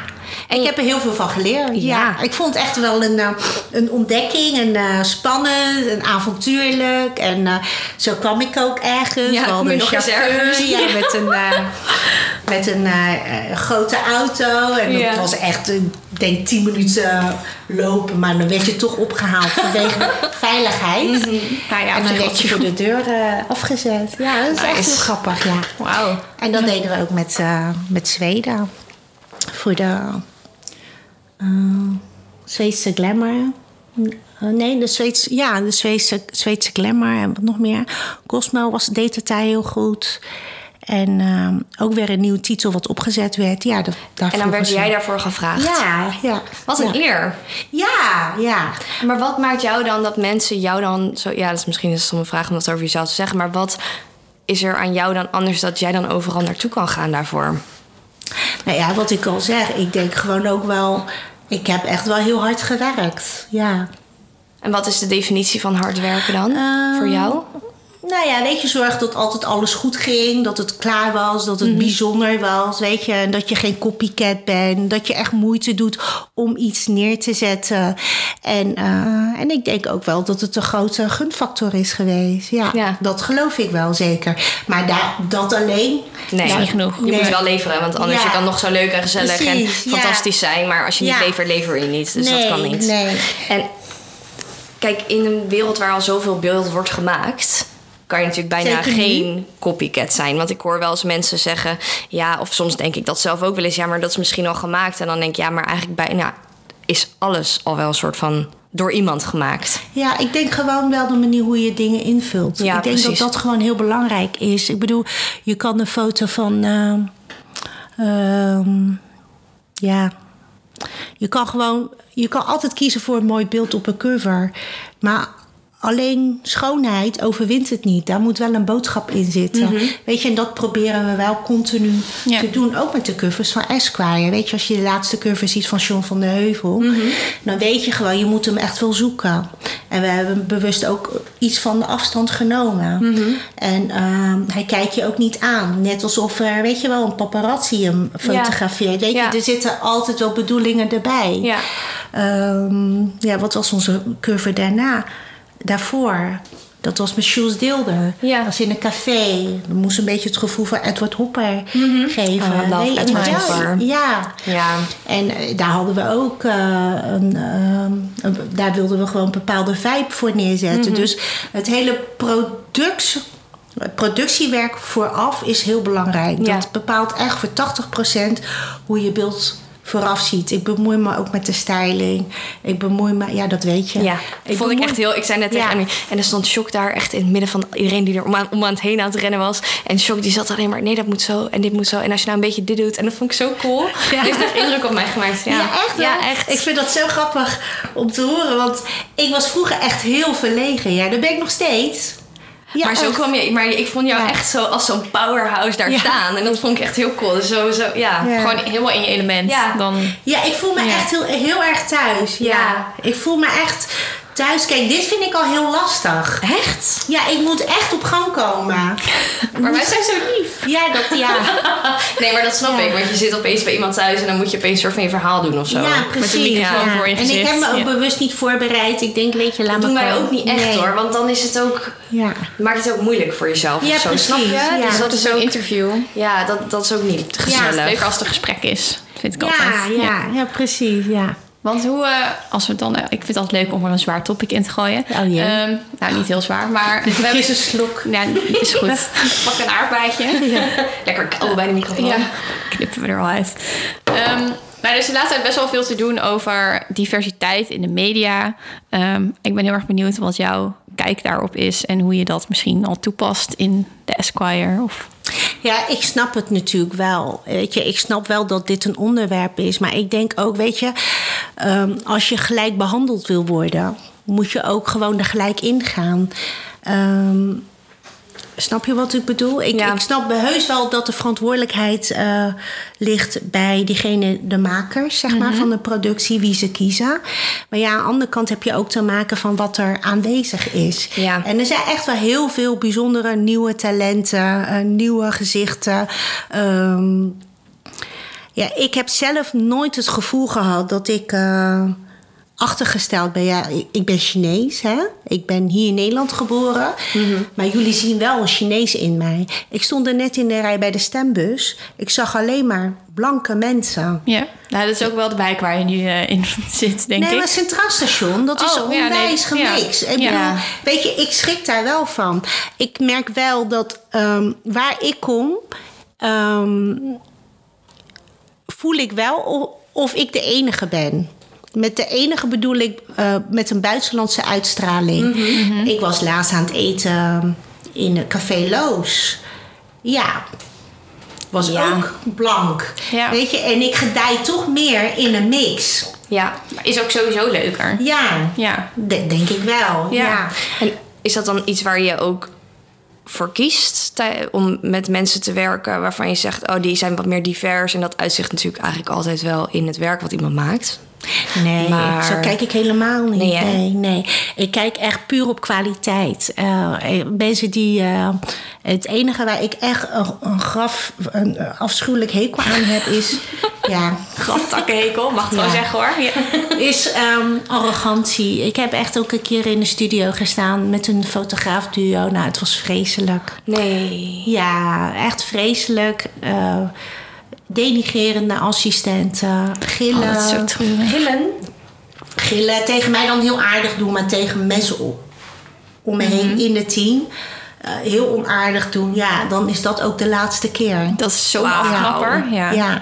Speaker 1: En
Speaker 3: ik heb er heel veel van geleerd. Ja.
Speaker 1: Ja.
Speaker 3: Ik vond het echt wel een, eh, een ontdekking. Een eh, spannend, een avontuurlijk. En eh, zo kwam ik ook ergens.
Speaker 1: Ja, kom je nog eens
Speaker 3: chauffeur,
Speaker 1: ergens.
Speaker 3: Ja,
Speaker 1: Ja.
Speaker 3: met een, eh, met een grote auto. En dat was echt, ik denk, tien minuten lopen. Maar dan werd je toch opgehaald vanwege veiligheid.
Speaker 1: Nou ja,
Speaker 3: en dan werd je voor de deur afgezet. Ja, dat is echt heel grappig, ja.
Speaker 1: Wauw.
Speaker 3: En dat deden we ook met, met Zweden. Voor de Zweedse Glamour. Eh, nee, de Zweedse, ja, de Zweedse, Zweedse Glamour en wat nog meer. Cosmo was, deed het daar heel goed. En eh, ook weer een nieuwe titel wat opgezet werd. Ja, dat,
Speaker 1: En dan werd jij daarvoor gevraagd.
Speaker 3: Ja, ja.
Speaker 1: Wat een
Speaker 3: ja.
Speaker 1: eer.
Speaker 3: Ja, ja.
Speaker 1: Maar wat maakt jou dan dat mensen jou dan zo... Ja, dat is misschien een stomme vraag om dat over jezelf te zeggen. Maar wat is er aan jou dan anders dat jij dan overal naartoe kan gaan daarvoor?
Speaker 3: Nou ja, wat ik al zeg, ik denk gewoon ook wel... Ik heb echt wel heel hard gewerkt, ja.
Speaker 1: En wat is de definitie van hard werken dan
Speaker 3: Ehm,
Speaker 1: voor jou?
Speaker 3: Nou ja, weet je, zorg dat altijd alles goed ging. Dat het klaar was, dat het bijzonder was. Weet je, en dat je geen copycat bent. Dat je echt moeite doet om iets neer te zetten. En, eh, en ik denk ook wel dat het een grote gunfactor is geweest. Ja,
Speaker 1: Ja.
Speaker 3: dat geloof ik wel zeker. Maar daar, dat alleen...
Speaker 1: Nee,
Speaker 3: daar-
Speaker 1: niet genoeg. Je
Speaker 3: nee.
Speaker 1: moet wel leveren, want anders
Speaker 3: Ja.
Speaker 1: je kan nog zo leuk en gezellig
Speaker 3: Precies,
Speaker 1: en fantastisch zijn. Maar als je niet levert, lever je niet. Dus
Speaker 3: nee,
Speaker 1: dat kan niet.
Speaker 3: Nee.
Speaker 1: En kijk, in een wereld waar al zoveel beeld wordt gemaakt, kan je natuurlijk bijna
Speaker 3: Zeker
Speaker 1: geen copycat zijn. Want ik hoor wel eens mensen zeggen, ja, of soms denk ik dat zelf ook wel eens, ja, maar dat is misschien al gemaakt. En dan denk ik, ja, maar eigenlijk bijna is alles al wel een soort van door iemand gemaakt.
Speaker 3: Ja, ik denk gewoon wel de manier hoe je dingen invult.
Speaker 1: Ja,
Speaker 3: ik denk
Speaker 1: precies.
Speaker 3: dat dat gewoon heel belangrijk is. Ik bedoel, je kan een foto van. ehm, ehm, ja. Je kan gewoon. Je kan altijd kiezen voor een mooi beeld op een cover. Maar alleen schoonheid overwint het niet. Daar moet wel een boodschap in zitten. Weet je, en dat proberen we wel continu
Speaker 2: Ja.
Speaker 3: te doen. Ook met de covers van Esquire. Weet je, als je de laatste cover ziet van John van de Heuvel... dan weet je gewoon, je moet hem echt wel zoeken. En we hebben bewust ook iets van de afstand genomen. En ehm, hij kijkt je ook niet aan. Net alsof er, weet je wel, een paparazzi hem fotografeert. Weet je,
Speaker 1: Ja.
Speaker 3: er zitten altijd wel bedoelingen erbij.
Speaker 1: Ja.
Speaker 3: Ehm, ja, wat was onze cover daarna? Daarvoor. Dat was met Jules Deelder.
Speaker 1: Ja.
Speaker 3: Dat was in een café. We moesten een beetje het gevoel van Edward Hopper geven.
Speaker 1: Oh, love
Speaker 3: en
Speaker 1: Edward
Speaker 3: ja,
Speaker 1: Hopper.
Speaker 3: Ja.
Speaker 1: Ja.
Speaker 3: En eh, daar hadden we ook eh, een, ehm, een- Daar wilden we gewoon een bepaalde vibe voor neerzetten. Dus het hele products, het productiewerk vooraf is heel belangrijk.
Speaker 1: Ja.
Speaker 3: Dat bepaalt echt voor 80% hoe je beeld vooraf ziet. Ik bemoei me ook met de styling. Ik bemoei me... Ja, dat weet je.
Speaker 1: Ja, vond ik echt heel... Ik zei net tegen
Speaker 3: Ja.
Speaker 1: En er stond Shock daar echt in het midden van iedereen die er om aan, om aan het heen aan het rennen was. En Shock die zat alleen maar... Nee, dat moet zo en dit moet zo. En als je nou een beetje dit doet... En dat vond ik zo cool.
Speaker 3: Ja.
Speaker 1: Heeft echt indruk op mij gemaakt. Ja,
Speaker 3: Ja, echt wel?
Speaker 1: Ja, echt.
Speaker 3: Ik vind dat zo grappig om te horen. Want ik was vroeger echt heel verlegen. Ja, dat ben ik nog steeds. Ja,
Speaker 1: maar zo kwam je, maar ik vond jou
Speaker 3: Ja.
Speaker 1: echt zo als zo'n powerhouse daar
Speaker 3: Ja.
Speaker 1: staan. En dat vond ik echt heel cool. Dus zo, zo, ja.
Speaker 3: Ja.
Speaker 2: Gewoon helemaal in je element.
Speaker 1: Ja.
Speaker 2: Dan,
Speaker 3: Ja, ik voel me
Speaker 2: Ja.
Speaker 3: echt heel, heel erg thuis. Ja.
Speaker 1: Ja.
Speaker 3: Ik voel me echt thuis. Kijk, dit vind ik al heel lastig.
Speaker 1: Echt?
Speaker 3: Ja, ik moet echt op gang komen.
Speaker 2: Maar wij zijn zo lief.
Speaker 3: Ja, dat, ja.
Speaker 1: Nee, maar dat snap
Speaker 3: Ja.
Speaker 1: ik. Want je zit opeens bij iemand thuis en dan moet je opeens een soort van je verhaal doen of zo.
Speaker 3: Ja, precies.
Speaker 2: microfoon
Speaker 3: ja.
Speaker 2: voor je
Speaker 3: En ik heb me ook
Speaker 2: ja.
Speaker 3: bewust niet voorbereid. Ik denk, weet je, laat
Speaker 1: Dat
Speaker 3: me
Speaker 1: doen wij ook niet echt
Speaker 3: Nee.
Speaker 1: hoor. Want dan is het ook,
Speaker 3: Ja.
Speaker 1: maakt het ook moeilijk voor jezelf
Speaker 3: Ja,
Speaker 1: of zo.
Speaker 3: precies,
Speaker 1: Snap je?
Speaker 3: ja.
Speaker 1: Dus dat
Speaker 2: Dat
Speaker 1: is ook,
Speaker 2: interview.
Speaker 1: ja, dat, dat is ook niet gezellig.
Speaker 2: Leuk als het een gesprek is. Vind ik
Speaker 3: Ja,
Speaker 2: altijd.
Speaker 3: ja, ja, precies. Ja.
Speaker 2: Want hoe, eh, als we dan, eh, ik vind het altijd leuk om er een zwaar topic in te gooien.
Speaker 3: Oh.
Speaker 2: Ehm, nou, niet heel zwaar, maar we hebben
Speaker 3: een slok.
Speaker 2: Ja, is goed. Pak een aardbeidje.
Speaker 1: Lekker kauwen bij de microfoon.
Speaker 2: Ja, knippen we er al uit. Ehm, maar er is de laatste tijd best wel veel te doen over diversiteit in de media. Ehm, ik ben heel erg benieuwd wat jouw kijk daarop is en hoe je dat misschien al toepast in de Esquire. Of...
Speaker 3: Ja, ik snap het natuurlijk wel. Weet je, ik snap wel dat dit een onderwerp is. Maar ik denk ook, weet je, ehm, als je gelijk behandeld wil worden, moet je ook gewoon er gelijk ingaan. Ehm, snap je wat ik bedoel? Ik,
Speaker 1: Ja.
Speaker 3: ik snap heus wel dat de verantwoordelijkheid eh, ligt bij diegene, de makers, zeg maar, van de productie, wie ze kiezen. Maar ja, aan de andere kant heb je ook te maken van wat er aanwezig is.
Speaker 1: Ja.
Speaker 3: En er zijn echt wel heel veel bijzondere nieuwe talenten, eh, nieuwe gezichten. Ehm, ja, ik heb zelf nooit het gevoel gehad dat ik eh, achtergesteld ben. Ja, ik- ben Chinees, hè? Ik ben hier in Nederland geboren. Maar jullie zien wel een Chinees in mij. Ik stond er net in de rij bij de stembus. Ik zag alleen maar blanke mensen.
Speaker 2: Ja, nou, dat is ook wel de wijk waar je nu eh, in zit, denk
Speaker 3: nee,
Speaker 2: ik.
Speaker 3: maar Centraal Station, dat is
Speaker 2: Oh, ja, nee,
Speaker 3: onwijs gemixt.
Speaker 2: ja.
Speaker 3: Ik bedoel,
Speaker 2: Ja.
Speaker 3: weet je, ik schrik daar wel van. Ik merk wel dat ehm, waar ik kom, ehm, voel ik wel of ik de enige ben. Met de enige bedoel ik eh, met een buitenlandse uitstraling.
Speaker 2: Mhm,
Speaker 3: Ik was laatst aan het eten in een Café Loos. Ja, was
Speaker 1: Ja.
Speaker 3: ook blank.
Speaker 2: Ja.
Speaker 3: Weet je, en ik gedij toch meer in een mix.
Speaker 1: Ja.
Speaker 2: Is ook sowieso leuker.
Speaker 3: Ja,
Speaker 2: Ja.
Speaker 3: de- denk ik wel.
Speaker 2: Ja.
Speaker 3: Ja.
Speaker 1: En is dat dan iets waar je ook voor kiest om met mensen te werken waarvan je zegt, oh, die zijn wat meer divers en dat uitzicht natuurlijk eigenlijk altijd wel in het werk wat iemand maakt?
Speaker 3: Nee,
Speaker 1: Maar-
Speaker 3: zo kijk ik helemaal niet.
Speaker 1: Nee?
Speaker 3: Nee, nee, Ik kijk echt puur op kwaliteit. Eh, eh, mensen die. eh, het enige waar ik echt een, een graf, een afschuwelijk hekel aan heb, is. ja,
Speaker 2: Graftakkenhekel, mag het wel
Speaker 3: Ja.
Speaker 2: zeggen hoor. Ja.
Speaker 3: is ehm, arrogantie. Ik heb echt ook een keer in de studio gestaan met een fotograafduo. Nou, het was vreselijk.
Speaker 1: Nee.
Speaker 3: Ja, echt vreselijk. Denigerende assistenten, gillen.
Speaker 2: Oh, dat is zo treurig.
Speaker 1: Gillen?
Speaker 3: gillen. Tegen mij dan heel aardig doen, maar tegen mensen om, om me heen in het team eh, heel onaardig doen. Ja, dan is dat ook de laatste keer.
Speaker 2: Dat is zo'n
Speaker 1: Wauw.
Speaker 2: afknapper. Ja.
Speaker 3: Ja.
Speaker 2: Ja,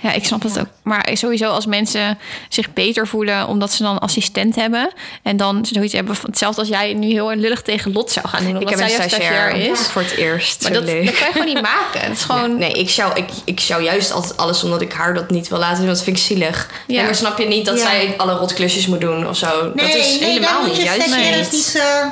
Speaker 2: ik snap het ook. Maar sowieso als mensen zich beter voelen omdat ze dan een assistent hebben. En dan zoiets hebben van hetzelfde als jij nu heel lullig tegen Lot zou gaan doen.
Speaker 1: Ik heb een stagiair
Speaker 2: is.
Speaker 1: voor het eerst.
Speaker 2: Maar
Speaker 1: Zo
Speaker 2: dat,
Speaker 1: leuk.
Speaker 2: dat kan je gewoon niet maken. Het is gewoon...
Speaker 1: Nee, ik zou, ik, ik zou juist altijd alles omdat ik haar dat niet wil laten doen. Dat vind ik zielig.
Speaker 2: Ja.
Speaker 1: Nee, maar snap je niet dat
Speaker 3: Ja.
Speaker 1: zij alle rotklusjes moet doen of zo? dat is
Speaker 3: nee,
Speaker 1: helemaal niet.
Speaker 3: je
Speaker 1: Juist
Speaker 3: stagiaires
Speaker 1: niet.
Speaker 3: niet eh,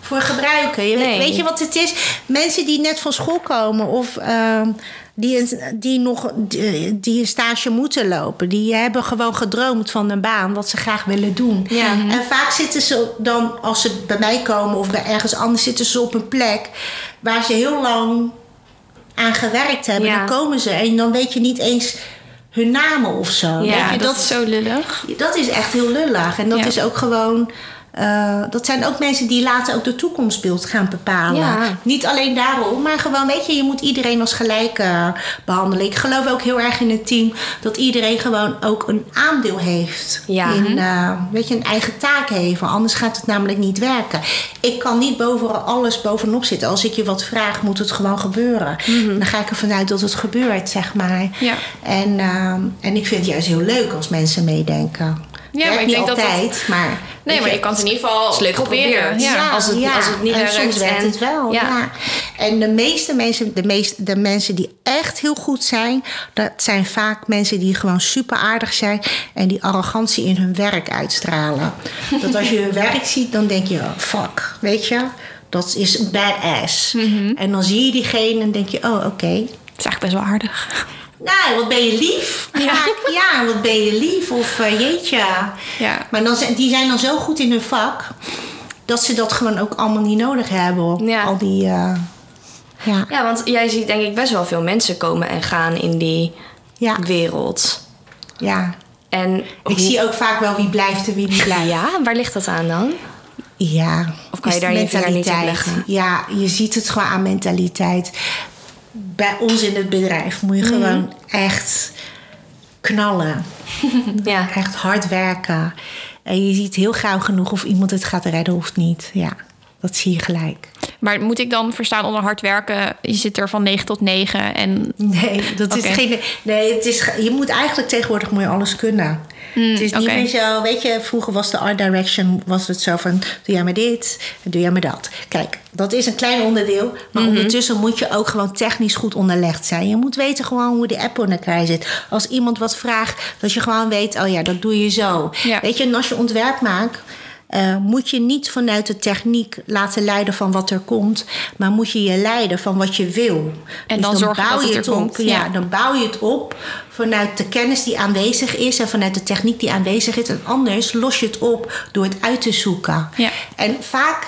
Speaker 3: voor gebruiken. Je weet-
Speaker 1: Nee.
Speaker 3: Weet je wat het is? Mensen die net van school komen of ehm, die, een, die nog die, die een stage moeten lopen, die hebben gewoon gedroomd van een baan wat ze graag willen doen.
Speaker 1: Ja.
Speaker 3: En vaak zitten ze dan, als ze bij mij komen of bij ergens anders, zitten ze op een plek waar ze heel lang aan gewerkt hebben.
Speaker 1: Ja.
Speaker 3: Dan komen ze en dan weet je niet eens hun namen of zo.
Speaker 2: Ja,
Speaker 3: je,
Speaker 2: dat, is zo lullig.
Speaker 3: dat is echt heel lullig. En dat
Speaker 2: Ja.
Speaker 3: is ook gewoon. Eh, dat zijn ook mensen die later ook de toekomstbeeld gaan bepalen.
Speaker 1: Ja.
Speaker 3: Niet alleen daarom, maar gewoon, weet je, je moet iedereen als gelijk eh, behandelen. Ik geloof ook heel erg in het team dat iedereen gewoon ook een aandeel heeft.
Speaker 1: Ja.
Speaker 3: In, eh, weet je, een eigen taak heeft. Anders gaat het namelijk niet werken. Ik kan niet boven alles bovenop zitten. Als ik je wat vraag, moet het gewoon gebeuren. Dan ga ik ervan uit dat het gebeurt, zeg maar.
Speaker 2: Ja.
Speaker 3: En, eh, en ik vind het juist heel leuk als mensen meedenken.
Speaker 2: Ja, maar ik denk dat dat-
Speaker 3: altijd, maar...
Speaker 2: Nee, maar je kan het in ieder geval
Speaker 1: leuk
Speaker 2: proberen. Ja.
Speaker 1: Als het- als het niet
Speaker 3: en soms werkt het wel.
Speaker 1: ja.
Speaker 3: En de meeste mensen, de, meeste, de mensen die echt heel goed zijn, dat zijn vaak mensen die gewoon super aardig zijn en die arrogantie in hun werk uitstralen. dat als je hun werk ziet, dan denk je, oh, fuck, weet je, Dat is een badass.
Speaker 2: Mhm.
Speaker 3: En dan zie je diegene en denk je, oh oké.
Speaker 2: Dat is eigenlijk best wel aardig.
Speaker 3: Nou, wat ben je lief. Vaak, ja, wat ben je lief. Of eh, jeetje.
Speaker 2: Ja.
Speaker 3: Maar dan, zijn- die zijn dan zo goed in hun vak... dat ze dat gewoon ook allemaal niet nodig hebben.
Speaker 1: Ja.
Speaker 3: Al die... eh, ja.
Speaker 1: Ja, want jij ziet denk ik best wel veel mensen komen en gaan in die
Speaker 3: Ja.
Speaker 1: wereld.
Speaker 3: ja.
Speaker 1: En
Speaker 3: Ik
Speaker 1: hoe-
Speaker 3: zie ook vaak wel wie blijft en wie niet blijft.
Speaker 1: Ja, waar ligt dat aan dan?
Speaker 3: Ja.
Speaker 1: Of kan je daar je vinger niet op leggen?
Speaker 3: Ja, je ziet het gewoon aan mentaliteit. Bij ons in het bedrijf moet je
Speaker 1: Mhm.
Speaker 3: gewoon echt knallen.
Speaker 1: Ja.
Speaker 3: Echt hard werken. En je ziet heel gauw genoeg of iemand het gaat redden of niet. Ja, dat zie je gelijk.
Speaker 2: Maar moet ik dan verstaan onder hard werken? Je zit er van 9 tot 9 en
Speaker 3: Nee, dat is geen. Nee, het is, je moet eigenlijk tegenwoordig moet je alles kunnen. Het is niet meer zo, weet je, vroeger was de art direction was het zo van doe jij maar dit en doe jij maar dat. Kijk, dat is een klein onderdeel, maar ondertussen moet je ook gewoon technisch goed onderlegd zijn. Je moet weten gewoon hoe de app in elkaar zit. Als iemand wat vraagt, dat je gewoon weet, oh ja, dat doe je zo.
Speaker 2: Ja.
Speaker 3: Weet je, en als je ontwerp maakt, eh, moet je niet vanuit de techniek laten leiden van wat er komt, maar moet je je leiden van wat je wil.
Speaker 2: En dan zorgen dat het
Speaker 3: op. Ja,
Speaker 2: ja.
Speaker 3: dan bouw je het op vanuit de kennis die aanwezig is en vanuit de techniek die aanwezig is. En anders los je het op door het uit te zoeken.
Speaker 2: Ja.
Speaker 3: En vaak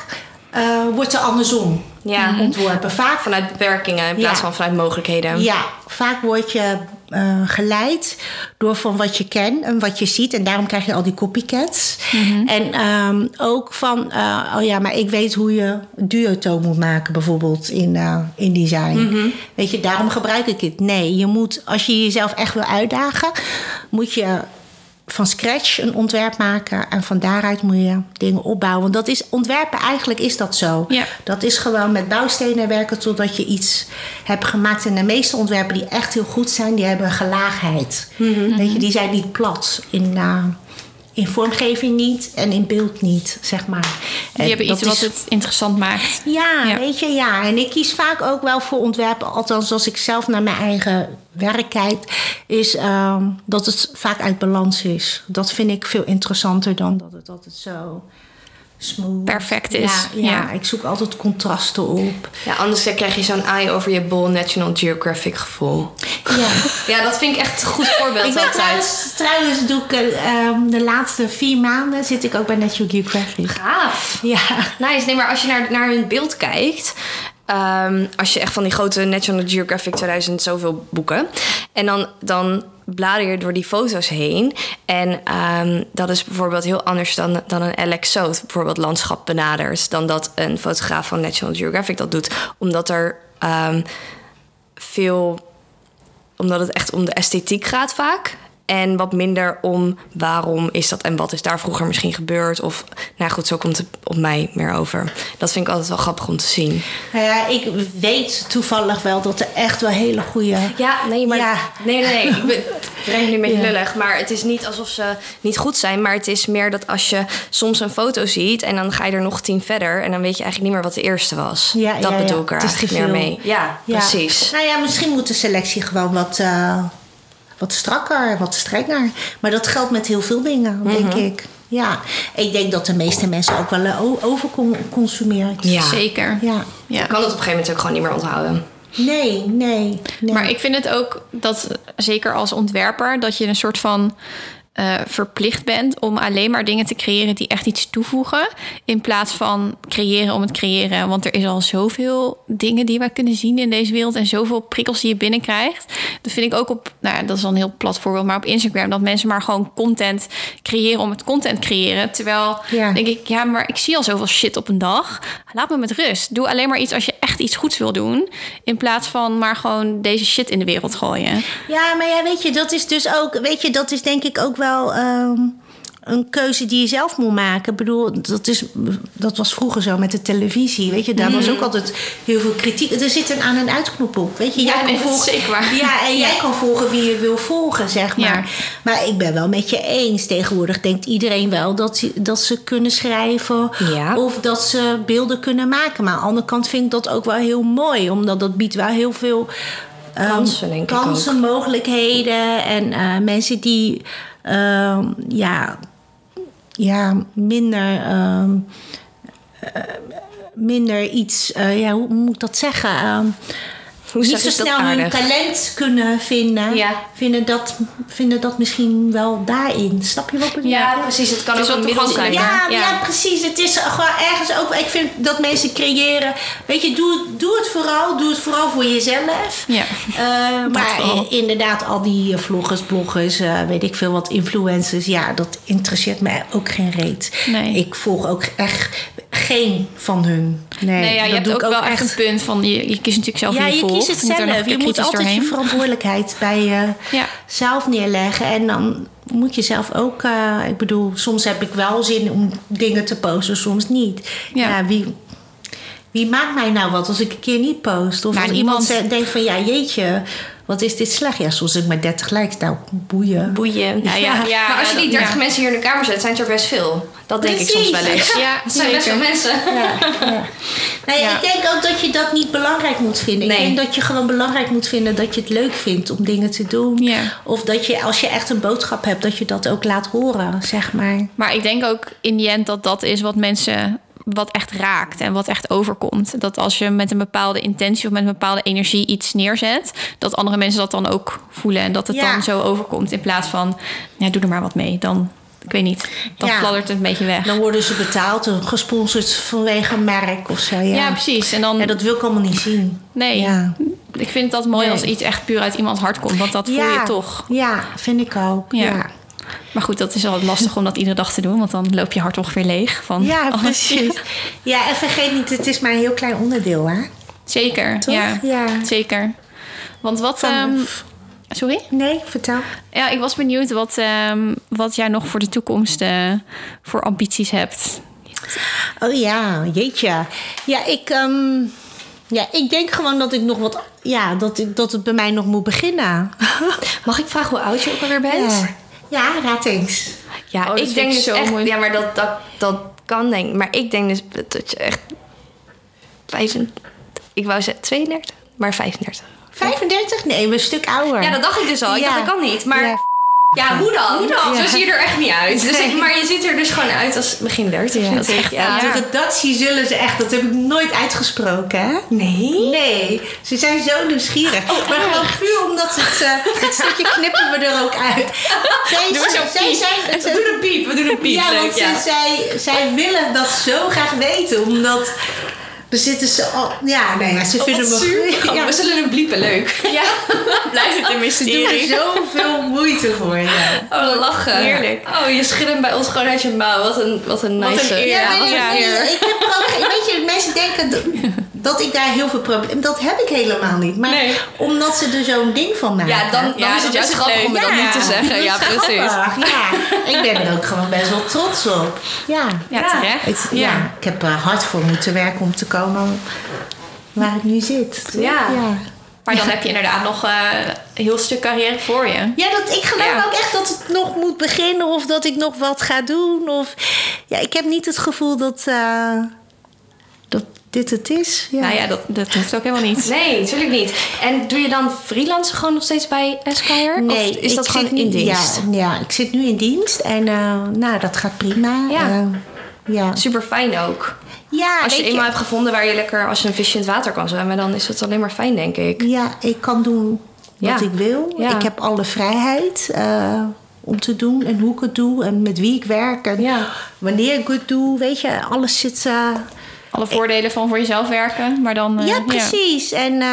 Speaker 3: eh, wordt er andersom
Speaker 1: Ja.
Speaker 3: ontworpen. Vaak
Speaker 1: Vanuit beperkingen in plaats
Speaker 3: Ja.
Speaker 1: van vanuit mogelijkheden.
Speaker 3: ja, vaak word je eh, geleid door van wat je kent en wat je ziet. En daarom krijg je al die copycats. En ehm, ook van, eh, oh ja, maar ik weet hoe je duotoon moet maken, bijvoorbeeld in, in design. Weet je, daarom gebruik ik het. Nee, je moet, als je jezelf echt wil uitdagen, moet je van scratch een ontwerp maken. En van daaruit moet je dingen opbouwen. Want dat is, ontwerpen eigenlijk is dat zo.
Speaker 2: Ja.
Speaker 3: Dat is gewoon met bouwstenen werken totdat je iets hebt gemaakt. En de meeste ontwerpen die echt heel goed zijn, die hebben een gelaagheid. Weet je, die zijn niet plat. In, eh, in vormgeving niet en in beeld niet, zeg maar.
Speaker 2: die
Speaker 3: En
Speaker 2: hebben iets
Speaker 3: dat
Speaker 2: wat
Speaker 3: is-
Speaker 2: het interessant maakt.
Speaker 3: ja,
Speaker 2: Ja.
Speaker 3: weet je, ja. En ik kies vaak ook wel voor ontwerpen, althans als ik zelf naar mijn eigen werk kijk, is ehm, dat het vaak uit balans is. Dat vind ik veel interessanter dan dat het altijd zo smooth
Speaker 2: Perfect is,
Speaker 3: Ja, ja,
Speaker 2: ja.
Speaker 3: ik zoek altijd contrasten op.
Speaker 1: Ja, anders krijg je zo'n eye over je bol National Geographic gevoel.
Speaker 3: Ja.
Speaker 1: Ja, dat vind ik echt een goed voorbeeld
Speaker 3: ik ben trouwens, trouwens doe ik, eh, ehm, de laatste vier maanden zit ik ook bij National Geographic.
Speaker 1: Gaaf.
Speaker 3: Ja.
Speaker 1: Nice. Nee, maar als je naar, naar hun beeld kijkt... ehm, als je echt van die grote National Geographic 2000 zoveel boeken... en dan, dan blader je door die foto's heen... en ehm, dat is bijvoorbeeld heel anders dan, dan een Alex Soth... bijvoorbeeld landschap benadert... dan dat een fotograaf van National Geographic dat doet. Omdat er ehm, veel... omdat het echt om de esthetiek gaat vaak... En wat minder om waarom is dat en wat is daar vroeger misschien gebeurd. Of nou goed, zo komt het op mij meer over. Dat vind ik altijd wel grappig om te zien.
Speaker 3: Nou ja, ik weet toevallig wel dat er echt wel hele goede...
Speaker 1: Ja, nee, maar.
Speaker 3: Ja.
Speaker 1: Nee, nee, nee. Ik ben, breng nu een beetje
Speaker 3: Ja.
Speaker 1: lullig. Maar het is niet alsof ze niet goed zijn. Maar het is meer dat als je soms een foto ziet. en dan ga je er nog tien verder. en dan weet je eigenlijk niet meer wat de eerste was.
Speaker 3: Ja,
Speaker 1: dat
Speaker 3: ja,
Speaker 1: bedoel ik er eigenlijk meer mee. Ja,
Speaker 3: Ja.
Speaker 1: precies.
Speaker 3: Nou ja, misschien moet de selectie gewoon wat, eh, wat strakker, wat strenger. Maar dat geldt met heel veel dingen, denk
Speaker 1: Mhm.
Speaker 3: ik. Ja, ik denk dat de meeste mensen ook wel eh, o- overconsumeert.
Speaker 1: Ja.
Speaker 2: Zeker.
Speaker 3: Ja.
Speaker 2: Ja.
Speaker 1: Ik kan het op een gegeven moment ook gewoon niet meer onthouden.
Speaker 3: Nee, nee, nee.
Speaker 2: Maar ik vind het ook dat, zeker als ontwerper, dat je een soort van eh, verplicht bent om alleen maar dingen te creëren die echt iets toevoegen. In plaats van creëren om het creëren. Want er is al zoveel dingen die we kunnen zien in deze wereld. En zoveel prikkels die je binnenkrijgt. Dat vind ik ook op, nou ja, dat is dan een heel plat voorbeeld, maar op Instagram. Dat mensen maar gewoon content creëren om het content creëren. Terwijl
Speaker 3: Ja.
Speaker 2: denk ik, ja, maar ik zie al zoveel shit op een dag. Laat me met rust. Doe alleen maar iets als je echt iets goeds wil doen. In plaats van maar gewoon deze shit in de wereld gooien.
Speaker 3: Ja, maar ja, weet je, dat is dus ook, weet je, dat is denk ik ook wel ehm, een keuze die je zelf moet maken. Ik bedoel, dat, is, dat was vroeger zo met de televisie, weet je, daar was ook altijd heel veel kritiek. Er zit een aan- en uitknop op, weet je.
Speaker 2: Ja,
Speaker 3: Jij
Speaker 2: nee,
Speaker 3: kan volgen,
Speaker 2: zeker.
Speaker 3: Ja, en jij kan volgen wie je wil volgen, zeg maar.
Speaker 2: Ja.
Speaker 3: Maar ik ben wel met je eens. Tegenwoordig denkt iedereen wel dat, ze- dat ze kunnen schrijven
Speaker 1: Ja.
Speaker 3: of dat ze beelden kunnen maken. Maar aan de andere kant vind ik dat ook wel heel mooi, omdat dat biedt wel heel veel ehm,
Speaker 1: Kansen, denk ik
Speaker 3: kansen, mogelijkheden en eh, mensen die ja, ja, minder ehm, eh, minder iets, eh, ja, hoe moet ik dat zeggen? Ehm,
Speaker 1: Hoe
Speaker 3: niet zo snel hun talent kunnen vinden.
Speaker 1: Ja.
Speaker 3: Vinden, dat, vinden dat misschien wel daarin. Snap je wat ik bedoel?
Speaker 1: Ja, precies. Het kan
Speaker 2: Het
Speaker 1: ook een middel zijn.
Speaker 3: Ja, ja. precies. Het is gewoon ergens ook. Ik vind dat mensen creëren. Weet je, doe, doe het vooral. Doe het vooral voor jezelf.
Speaker 2: Ja.
Speaker 3: Eh, maar inderdaad, al die eh, vloggers, bloggers, eh, weet ik veel wat, influencers. Ja, dat interesseert mij ook geen reet.
Speaker 2: Nee.
Speaker 3: Ik volg ook echt geen van hun. Nee,
Speaker 2: Nee, ja, je
Speaker 3: dat
Speaker 2: hebt ook wel echt een punt van... Je, je kiest natuurlijk zelf
Speaker 3: ja,
Speaker 2: je,
Speaker 3: je
Speaker 2: volgt.
Speaker 3: kiest het zelf. Je moet altijd je verantwoordelijkheid bij
Speaker 2: Ja.
Speaker 3: jezelf neerleggen. En dan moet je zelf ook... eh, ik bedoel, soms heb ik wel zin om dingen te posten, soms niet.
Speaker 2: Ja.
Speaker 3: Ja, wie, wie maakt mij nou wat als ik een keer niet post? Of
Speaker 2: Nou,
Speaker 3: als iemand denkt van, ja, jeetje, wat is dit slecht? Ja, soms ik maar 30 likes. Nou, boeien.
Speaker 1: Boeien.
Speaker 2: Ja, ja, ja,
Speaker 1: maar als je die
Speaker 2: dat-
Speaker 1: 30
Speaker 2: ja.
Speaker 1: mensen hier in de kamer zet, zijn het er best veel. Dat denk ik soms wel eens.
Speaker 2: Ja,
Speaker 1: Het zijn best veel mensen.
Speaker 3: Ja, ja. Nou ja,
Speaker 2: Ja.
Speaker 3: Ik denk ook dat je dat niet belangrijk moet vinden.
Speaker 1: Nee.
Speaker 3: Ik denk dat je gewoon belangrijk moet vinden dat je het leuk vindt om dingen te doen.
Speaker 2: Ja.
Speaker 3: Of dat je, als je echt een boodschap hebt, dat je dat ook laat horen, zeg maar.
Speaker 2: Maar ik denk ook in die end dat dat is wat mensen wat echt raakt en wat echt overkomt. Dat als je met een bepaalde intentie of met een bepaalde energie iets neerzet, dat andere mensen dat dan ook voelen en dat het
Speaker 3: Ja.
Speaker 2: dan zo overkomt in plaats van, ja, doe er maar wat mee. Dan, ik weet niet, dan
Speaker 3: Ja.
Speaker 2: fladdert het een beetje weg.
Speaker 3: Dan worden ze betaald en gesponsord vanwege een merk of zo. Ja,
Speaker 2: ja. precies. En dan,
Speaker 3: Ja, dat wil ik allemaal niet zien.
Speaker 2: nee,
Speaker 3: Ja.
Speaker 2: ik vind dat mooi
Speaker 3: Nee.
Speaker 2: als iets echt puur uit iemands hart komt, want dat voel je toch.
Speaker 3: Ja, vind ik ook.
Speaker 2: Ja. Maar goed, dat is wel lastig om dat iedere dag te doen, want dan loop je hart ongeveer leeg van
Speaker 3: ja
Speaker 2: alles.
Speaker 3: precies. Ja, en vergeet niet, het is maar een heel klein onderdeel, hè?
Speaker 2: Zeker,
Speaker 3: Toch?
Speaker 2: ja.
Speaker 3: Ja.
Speaker 2: Zeker. Want wat...
Speaker 3: Van-
Speaker 2: ehm, sorry?
Speaker 3: Nee, vertel.
Speaker 2: Ja, ik was benieuwd wat, ehm, wat jij nog voor de toekomst eh, voor ambities hebt.
Speaker 3: Oh ja, jeetje. Ja, ik, ehm, ja, ik denk gewoon dat ik nog wat... Ja, dat, ik, dat het bij mij nog moet beginnen.
Speaker 1: Mag ik vragen hoe oud je ook alweer bent?
Speaker 3: Ja, ja eens.
Speaker 1: Ja,
Speaker 2: Oh,
Speaker 1: ik denk
Speaker 2: ik
Speaker 1: dus
Speaker 2: zo
Speaker 1: echt...
Speaker 2: mooi.
Speaker 1: Ja, maar dat, dat, dat kan denk ik. Maar ik denk dus dat je echt... 25... Ik wou zeggen 32, maar 35.
Speaker 3: 35? Nee, een stuk ouder.
Speaker 1: Ja, dat dacht ik dus al. Ik
Speaker 3: Ja.
Speaker 1: dacht, dat kan niet. Maar
Speaker 3: Ja.
Speaker 1: Ja, hoe dan? Hoe dan?
Speaker 3: Ja.
Speaker 1: Zo zie je er echt niet uit. Dus ik, maar je ziet er dus gewoon uit als begin 30.
Speaker 3: Ja, de redactie zullen ze echt... Dat heb ik nooit uitgesproken, hè?
Speaker 1: Nee?
Speaker 3: Nee, ze zijn zo nieuwsgierig.
Speaker 1: Oh,
Speaker 3: maar gewoon puur omdat het... eh het stukje knippen we er ook uit. Zij,
Speaker 1: Doe
Speaker 3: zij, zij.
Speaker 1: We doen een piep. We doen een piep.
Speaker 3: ja,
Speaker 1: Leuk,
Speaker 3: want
Speaker 1: ja.
Speaker 3: ze- zij, zij willen dat zo graag weten. Omdat... Er zitten ze al... Ja, nee, ja, ze
Speaker 1: Oh,
Speaker 3: vinden me... Ja,
Speaker 1: We zullen hem bliepen. Leuk.
Speaker 2: Ja, blijft het een
Speaker 3: ze doen er
Speaker 2: mysterie.
Speaker 3: zoveel moeite voor. Ja.
Speaker 1: Oh, lachen.
Speaker 2: Heerlijk.
Speaker 1: Oh, je hem bij ons gewoon uit je mouw. Wat een, wat een
Speaker 2: Wat
Speaker 1: nice...
Speaker 2: een eer.
Speaker 3: Ja,
Speaker 2: Ja,
Speaker 3: ik heb ook. Weet je, mensen denken dat, dat ik daar heel veel problemen... Dat heb ik helemaal niet. Maar
Speaker 1: Nee.
Speaker 3: omdat ze er zo'n ding van maken.
Speaker 1: Ja, dan, dan
Speaker 2: Ja,
Speaker 1: is het
Speaker 2: dat
Speaker 1: juist
Speaker 2: is
Speaker 1: grappig
Speaker 2: leuk.
Speaker 1: om
Speaker 3: Ja.
Speaker 1: niet te zeggen. Ja, precies.
Speaker 3: Ja, ik ben er ook gewoon best wel trots op. Ja,
Speaker 2: Ja,
Speaker 1: Ja.
Speaker 2: terecht.
Speaker 3: Het- ja. ik heb er hard voor moeten werken om te komen waar ik nu zit.
Speaker 1: Ja.
Speaker 3: ja.
Speaker 2: Maar dan heb je inderdaad nog eh, een heel stuk carrière voor je.
Speaker 3: Ja, dat, ik geloof
Speaker 2: Ja.
Speaker 3: ook echt dat het nog moet beginnen of dat ik nog wat ga doen. Of, ja, ik heb niet het gevoel dat, eh, dat dit het is. Ja.
Speaker 2: Nou ja, dat, dat hoeft ook helemaal niet.
Speaker 1: Nee, natuurlijk niet. En doe je dan freelance gewoon nog steeds bij Esquire?
Speaker 3: Nee,
Speaker 1: of is dat gewoon
Speaker 3: nu-
Speaker 1: in dienst?
Speaker 3: Ja, ja, ik zit nu in dienst en eh, nou, dat gaat prima.
Speaker 1: Ja.
Speaker 3: Eh, ja.
Speaker 1: Super fijn ook.
Speaker 3: ja,
Speaker 1: Als je eenmaal hebt gevonden waar je lekker als je een visje in het water kan zwemmen, dan is het alleen maar fijn, denk ik.
Speaker 3: Ja, ik kan doen wat
Speaker 1: Ja.
Speaker 3: ik wil.
Speaker 1: Ja.
Speaker 3: Ik heb alle vrijheid eh, om te doen en hoe ik het doe en met wie ik werk en
Speaker 1: Ja.
Speaker 3: wanneer ik het doe. Weet je, alles zit.
Speaker 2: Alle voordelen van voor jezelf werken, maar dan... eh,
Speaker 3: ja, precies. En eh,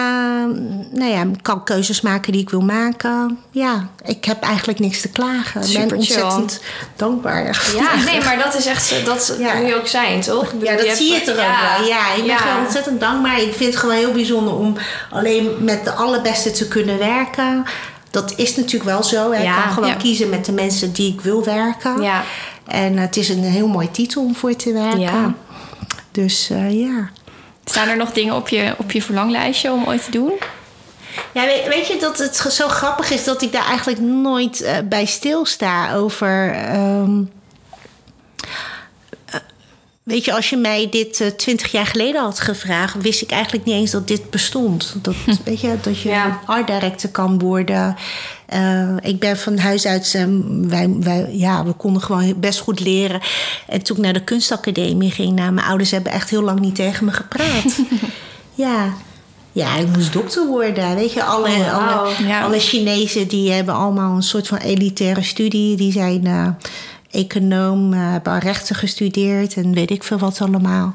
Speaker 3: nou ja, ik kan keuzes maken die ik wil maken. Ja, ik heb eigenlijk niks te klagen. Ik ben
Speaker 1: chill.
Speaker 3: ontzettend dankbaar.
Speaker 1: Ja, nee, maar dat is echt, dat
Speaker 3: Ja.
Speaker 1: moet je ook zijn, toch?
Speaker 3: Ja, dat zie je er ook wel. Ja, ik ben gewoon ontzettend dankbaar. Ik vind het gewoon heel bijzonder om alleen met de allerbeste te kunnen werken. Dat is natuurlijk wel zo. hè. Ik kan gewoon kiezen met de mensen die ik wil werken.
Speaker 1: Ja.
Speaker 3: En het is een heel mooi titel om voor te werken. Dus eh, ja.
Speaker 2: Staan er nog dingen op je, op je verlanglijstje om ooit te doen?
Speaker 3: Ja, weet, weet je dat het zo grappig is dat ik daar eigenlijk nooit eh, bij stilsta over. ehm, eh, weet je, als je mij dit twintig jaar geleden had gevraagd, wist ik eigenlijk niet eens dat dit bestond. Dat, weet je, dat je
Speaker 1: Ja.
Speaker 3: art director kan worden. Eh, ik ben van huis uit, eh, wij, wij, ja, we konden gewoon best goed leren. En toen ik naar de kunstacademie ging, nou, mijn ouders hebben echt heel lang niet tegen me gepraat. ja. Ja, ik moest dokter worden. Weet je, alle,
Speaker 1: Oh,
Speaker 3: alle,
Speaker 2: Ja.
Speaker 3: alle Chinezen die hebben allemaal een soort van elitaire studie. Die zijn eh, econoom, eh, hebben rechten gestudeerd en weet ik veel wat allemaal.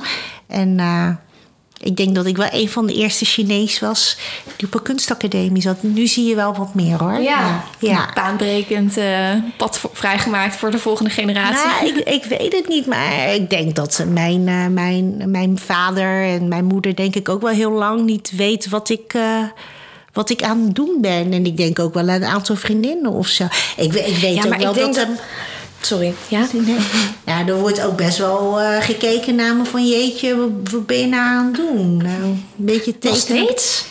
Speaker 3: En ik denk dat ik wel een van de eerste Chinees was die op een kunstacademie zat. Nu zie je wel wat meer hoor.
Speaker 1: Ja.
Speaker 3: ja.
Speaker 2: Baanbrekend eh, pad vrijgemaakt voor de volgende generatie.
Speaker 3: Nou, ik, ik weet het niet, maar ik denk dat mijn, eh, mijn, mijn vader en mijn moeder, denk ik, ook wel heel lang niet weet wat ik. eh, wat ik aan het doen ben. En ik denk ook wel aan een aantal vriendinnen of zo. Ik, we- ik weet
Speaker 1: Ja,
Speaker 3: ook
Speaker 1: maar
Speaker 3: wel
Speaker 1: ik denk
Speaker 3: dat...
Speaker 1: dat... Sorry, ja?
Speaker 3: Nee. Ja, er wordt ook best wel eh, gekeken naar me van... jeetje, wat, wat ben je nou aan het doen? Nou, een beetje
Speaker 1: Nog
Speaker 3: tekenen.
Speaker 1: steeds?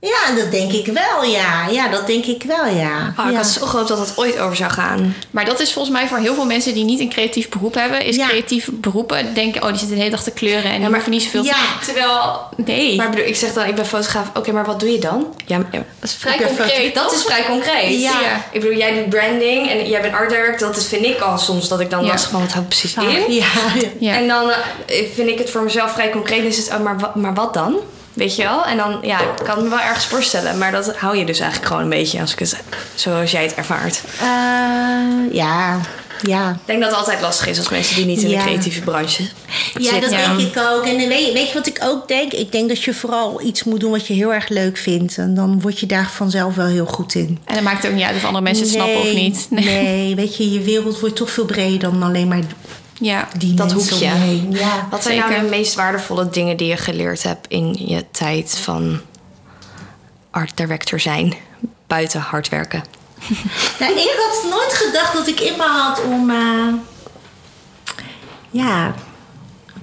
Speaker 3: Ja, dat denk ik wel, ja. Ja, dat denk ik wel, ja.
Speaker 1: Oh, ik
Speaker 3: ja.
Speaker 1: had zo gehoopt dat het ooit over zou gaan.
Speaker 2: Maar dat is volgens mij voor heel veel mensen die niet een creatief beroep hebben, is
Speaker 3: Ja.
Speaker 2: creatief beroepen denken, oh, die zitten de hele dag te kleuren en die
Speaker 1: maar-
Speaker 2: niet zoveel
Speaker 3: Ja.
Speaker 2: te Terwijl, nee.
Speaker 1: Maar ik bedoel, ik zeg dan, ik ben fotograaf. Oké, maar wat doe je dan? Ja, ja.
Speaker 2: dat is vrij
Speaker 3: Ik
Speaker 2: concreet.
Speaker 1: Dat is vrij concreet.
Speaker 3: Ja.
Speaker 1: Ik bedoel, jij doet branding en jij bent art director. Dat is, vind ik al soms dat ik dan
Speaker 2: Ja.
Speaker 1: lastig van wat houdt precies in.
Speaker 3: Ja,
Speaker 2: Ja.
Speaker 1: En dan eh, vind ik het voor mezelf vrij concreet. Is het, oh, maar, maar wat dan? Weet je wel? En dan, ja, ik kan me wel ergens voorstellen. Maar dat hou je dus eigenlijk gewoon een beetje als ik het, zoals jij het ervaart.
Speaker 3: Eh, ja, ja.
Speaker 1: Ik denk dat het altijd lastig is als mensen die niet in
Speaker 3: Ja.
Speaker 1: de creatieve branche
Speaker 3: Ja,
Speaker 1: zitten.
Speaker 3: dat
Speaker 2: Ja.
Speaker 3: denk ik ook. En weet je, weet je wat ik ook denk? Ik denk dat je vooral iets moet doen wat je heel erg leuk vindt. En dan word je daar vanzelf wel heel goed in.
Speaker 2: En dan maakt het ook niet uit of andere mensen het snappen of
Speaker 3: Nee,
Speaker 2: niet.
Speaker 3: Nee. weet je, je wereld wordt toch veel breder dan alleen maar
Speaker 2: Ja.
Speaker 3: die
Speaker 1: Dat hoekje.
Speaker 3: Ja.
Speaker 1: Wat zijn nou de meest waardevolle dingen die je geleerd hebt in je tijd van art director zijn? Buiten hard werken.
Speaker 3: Nou, ik had nooit gedacht dat ik in me had om eh, ja,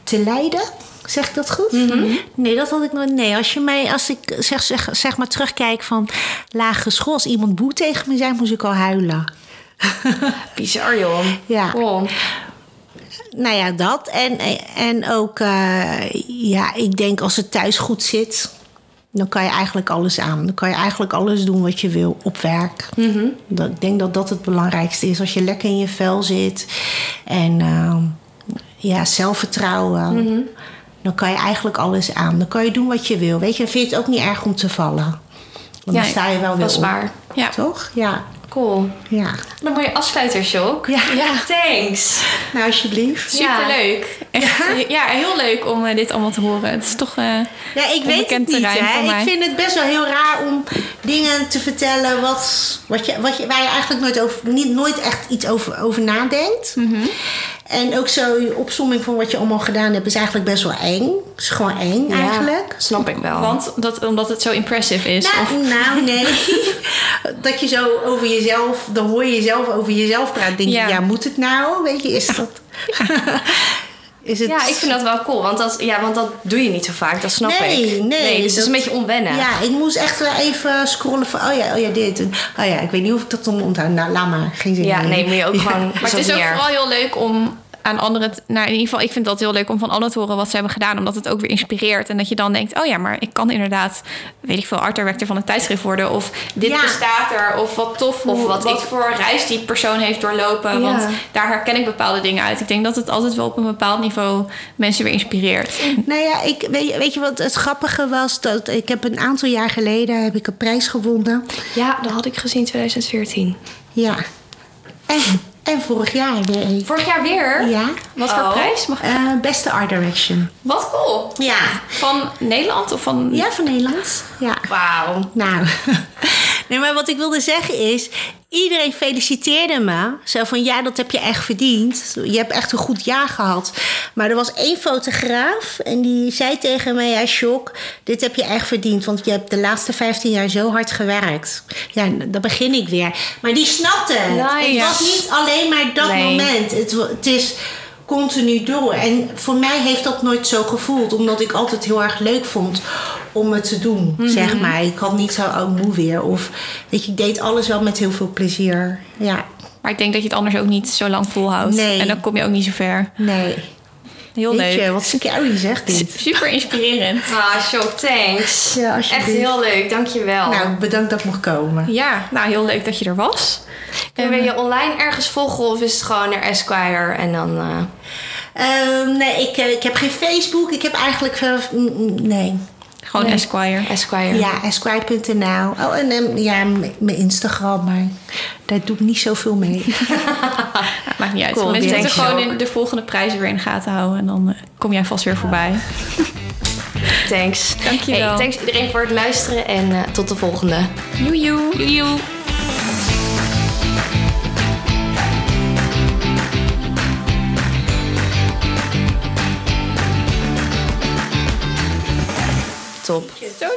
Speaker 3: te leiden. Zeg ik dat goed? Nee, dat had ik nooit. Nee, als je mij, als ik zeg, zeg, zeg maar terugkijk van lagere school, als iemand boe tegen me zei, moest ik al huilen.
Speaker 1: Bizar, joh.
Speaker 3: Ja. Nou ja, dat. En, en ook, eh, ja, ik denk als het thuis goed zit, dan kan je eigenlijk alles aan. Dan kan je eigenlijk alles doen wat je wil op werk. dat, ik denk dat dat het belangrijkste is. Als je lekker in je vel zit en ehm, ja, zelfvertrouwen, dan kan je eigenlijk alles aan. Dan kan je doen wat je wil. Weet je, dan vind je het ook niet erg om te vallen. Want
Speaker 1: Ja,
Speaker 3: dan sta je wel weer
Speaker 1: Dat is
Speaker 3: op.
Speaker 1: waar.
Speaker 2: Ja.
Speaker 3: Toch? Ja.
Speaker 1: Cool.
Speaker 3: ja.
Speaker 1: Dan moet je afsluiter, Shock.
Speaker 3: Ja.
Speaker 1: Thanks.
Speaker 3: Nou, alsjeblieft.
Speaker 2: Superleuk. Echt, ja. heel leuk om eh, dit allemaal te horen. Het is toch... eh,
Speaker 3: Ja, ik weet het niet. Hè.
Speaker 2: mij.
Speaker 3: Ik vind het best wel heel raar om dingen te vertellen wat, wat je, wat je, waar je eigenlijk nooit, over, niet, nooit echt iets over, over nadenkt.
Speaker 2: Mhm.
Speaker 3: En ook zo je opsomming van wat je allemaal gedaan hebt is eigenlijk best wel eng. Het is gewoon eng eigenlijk.
Speaker 1: Snap ik wel.
Speaker 2: Want dat, omdat het zo impressive is.
Speaker 3: Nou,
Speaker 2: of,
Speaker 3: nou, nee. dat je zo over jezelf, dan hoor je jezelf over jezelf praten. Denk je,
Speaker 2: Ja.
Speaker 3: ja, moet het nou? Weet je, is dat. is het...
Speaker 1: Ja, ik vind dat wel cool. Want dat, ja, want dat doe je niet zo vaak. Dat snap
Speaker 3: Nee,
Speaker 1: ik.
Speaker 3: nee,
Speaker 1: dus het is
Speaker 3: dat-
Speaker 1: een beetje onwennen.
Speaker 3: Ja, ik moest echt wel even scrollen van, oh ja, oh ja, dit. En, oh ja, ik weet niet of ik dat dan onthoud. Nou, laat maar, geen zin
Speaker 1: Ja,
Speaker 3: meer.
Speaker 1: nee, moet je ook gewoon...
Speaker 2: Maar het is ook vooral heel leuk om aan anderen... Nou, in ieder geval, ik vind dat heel leuk om van anderen te horen wat ze hebben gedaan. Omdat het ook weer inspireert. En dat je dan denkt, oh ja, maar ik kan inderdaad... weet ik veel, art director van een tijdschrift worden. Of dit
Speaker 3: Ja.
Speaker 2: bestaat er. Of wat tof. Of wat,
Speaker 1: wat-
Speaker 2: ik voor een reis die persoon heeft doorlopen.
Speaker 1: Ja.
Speaker 2: Want daar herken ik bepaalde dingen uit. Ik denk dat het altijd wel op een bepaald niveau mensen weer inspireert.
Speaker 3: Nou ja, ik, weet, je, weet je wat het grappige was? Dat ik heb een aantal jaar geleden heb ik een prijs gewonnen.
Speaker 1: Ja, dat had ik gezien in 2014.
Speaker 3: Ja. En, en vorig jaar weer.
Speaker 1: Vorig jaar weer?
Speaker 3: Ja.
Speaker 2: Wat voor
Speaker 1: Oh.
Speaker 2: prijs? Mag...
Speaker 3: Eh, beste art direction.
Speaker 2: Wat cool.
Speaker 3: Ja.
Speaker 2: Van Nederland of van...
Speaker 3: Ja, van Nederland. Ja.
Speaker 1: Wauw.
Speaker 3: Nou, nee, maar wat ik wilde zeggen is... Iedereen feliciteerde me. Zo van, ja, dat heb je echt verdiend. Je hebt echt een goed jaar gehad. Maar er was één fotograaf en die zei tegen mij... Ja, Shock, dit heb je echt verdiend. Want je hebt de laatste 15 jaar zo hard gewerkt. Ja, dan begin ik weer. Maar die snapte het.
Speaker 1: Nice.
Speaker 3: Het was niet alleen maar dat
Speaker 1: Nee.
Speaker 3: moment. Het is continu door. En voor mij heeft dat nooit zo gevoeld. Omdat ik altijd heel erg leuk vond om het te doen, zeg maar. Ik had niet zo, oh, moe weer. Of, weet je, ik deed alles wel met heel veel plezier. Ja,
Speaker 2: Maar ik denk dat je het anders ook niet zo lang volhoudt.
Speaker 3: Nee.
Speaker 2: En dan kom je ook niet zo ver.
Speaker 3: nee.
Speaker 2: Heel
Speaker 3: Weet je,
Speaker 2: leuk.
Speaker 3: wat scary zegt dit.
Speaker 2: Super inspirerend.
Speaker 1: Ah, Shock, thanks.
Speaker 3: Ja.
Speaker 1: Echt heel leuk, dankjewel.
Speaker 3: Nou, bedankt dat ik mocht komen.
Speaker 2: Ja, nou heel leuk dat je er was.
Speaker 1: Kunnen we je online ergens volgen of is het gewoon naar Esquire en dan... eh,
Speaker 3: Ehm, nee, ik, eh, ik heb geen Facebook. Ik heb eigenlijk... nee.
Speaker 2: Gewoon Esquire.
Speaker 1: Esquire.
Speaker 3: Ja, esquire.nl. Oh, en ehm, ja, mijn Instagram, maar daar doe ik niet zoveel mee.
Speaker 2: Maakt niet uit.
Speaker 1: Cool,
Speaker 2: Mensen moeten gewoon in de volgende prijzen weer in de gaten houden. En dan eh, kom jij vast weer voorbij.
Speaker 1: Thanks.
Speaker 2: Dankjewel.
Speaker 1: Hey, thanks iedereen voor het luisteren en eh, tot de volgende.
Speaker 2: Joejoe. Joejoe.
Speaker 1: Top.
Speaker 2: Zo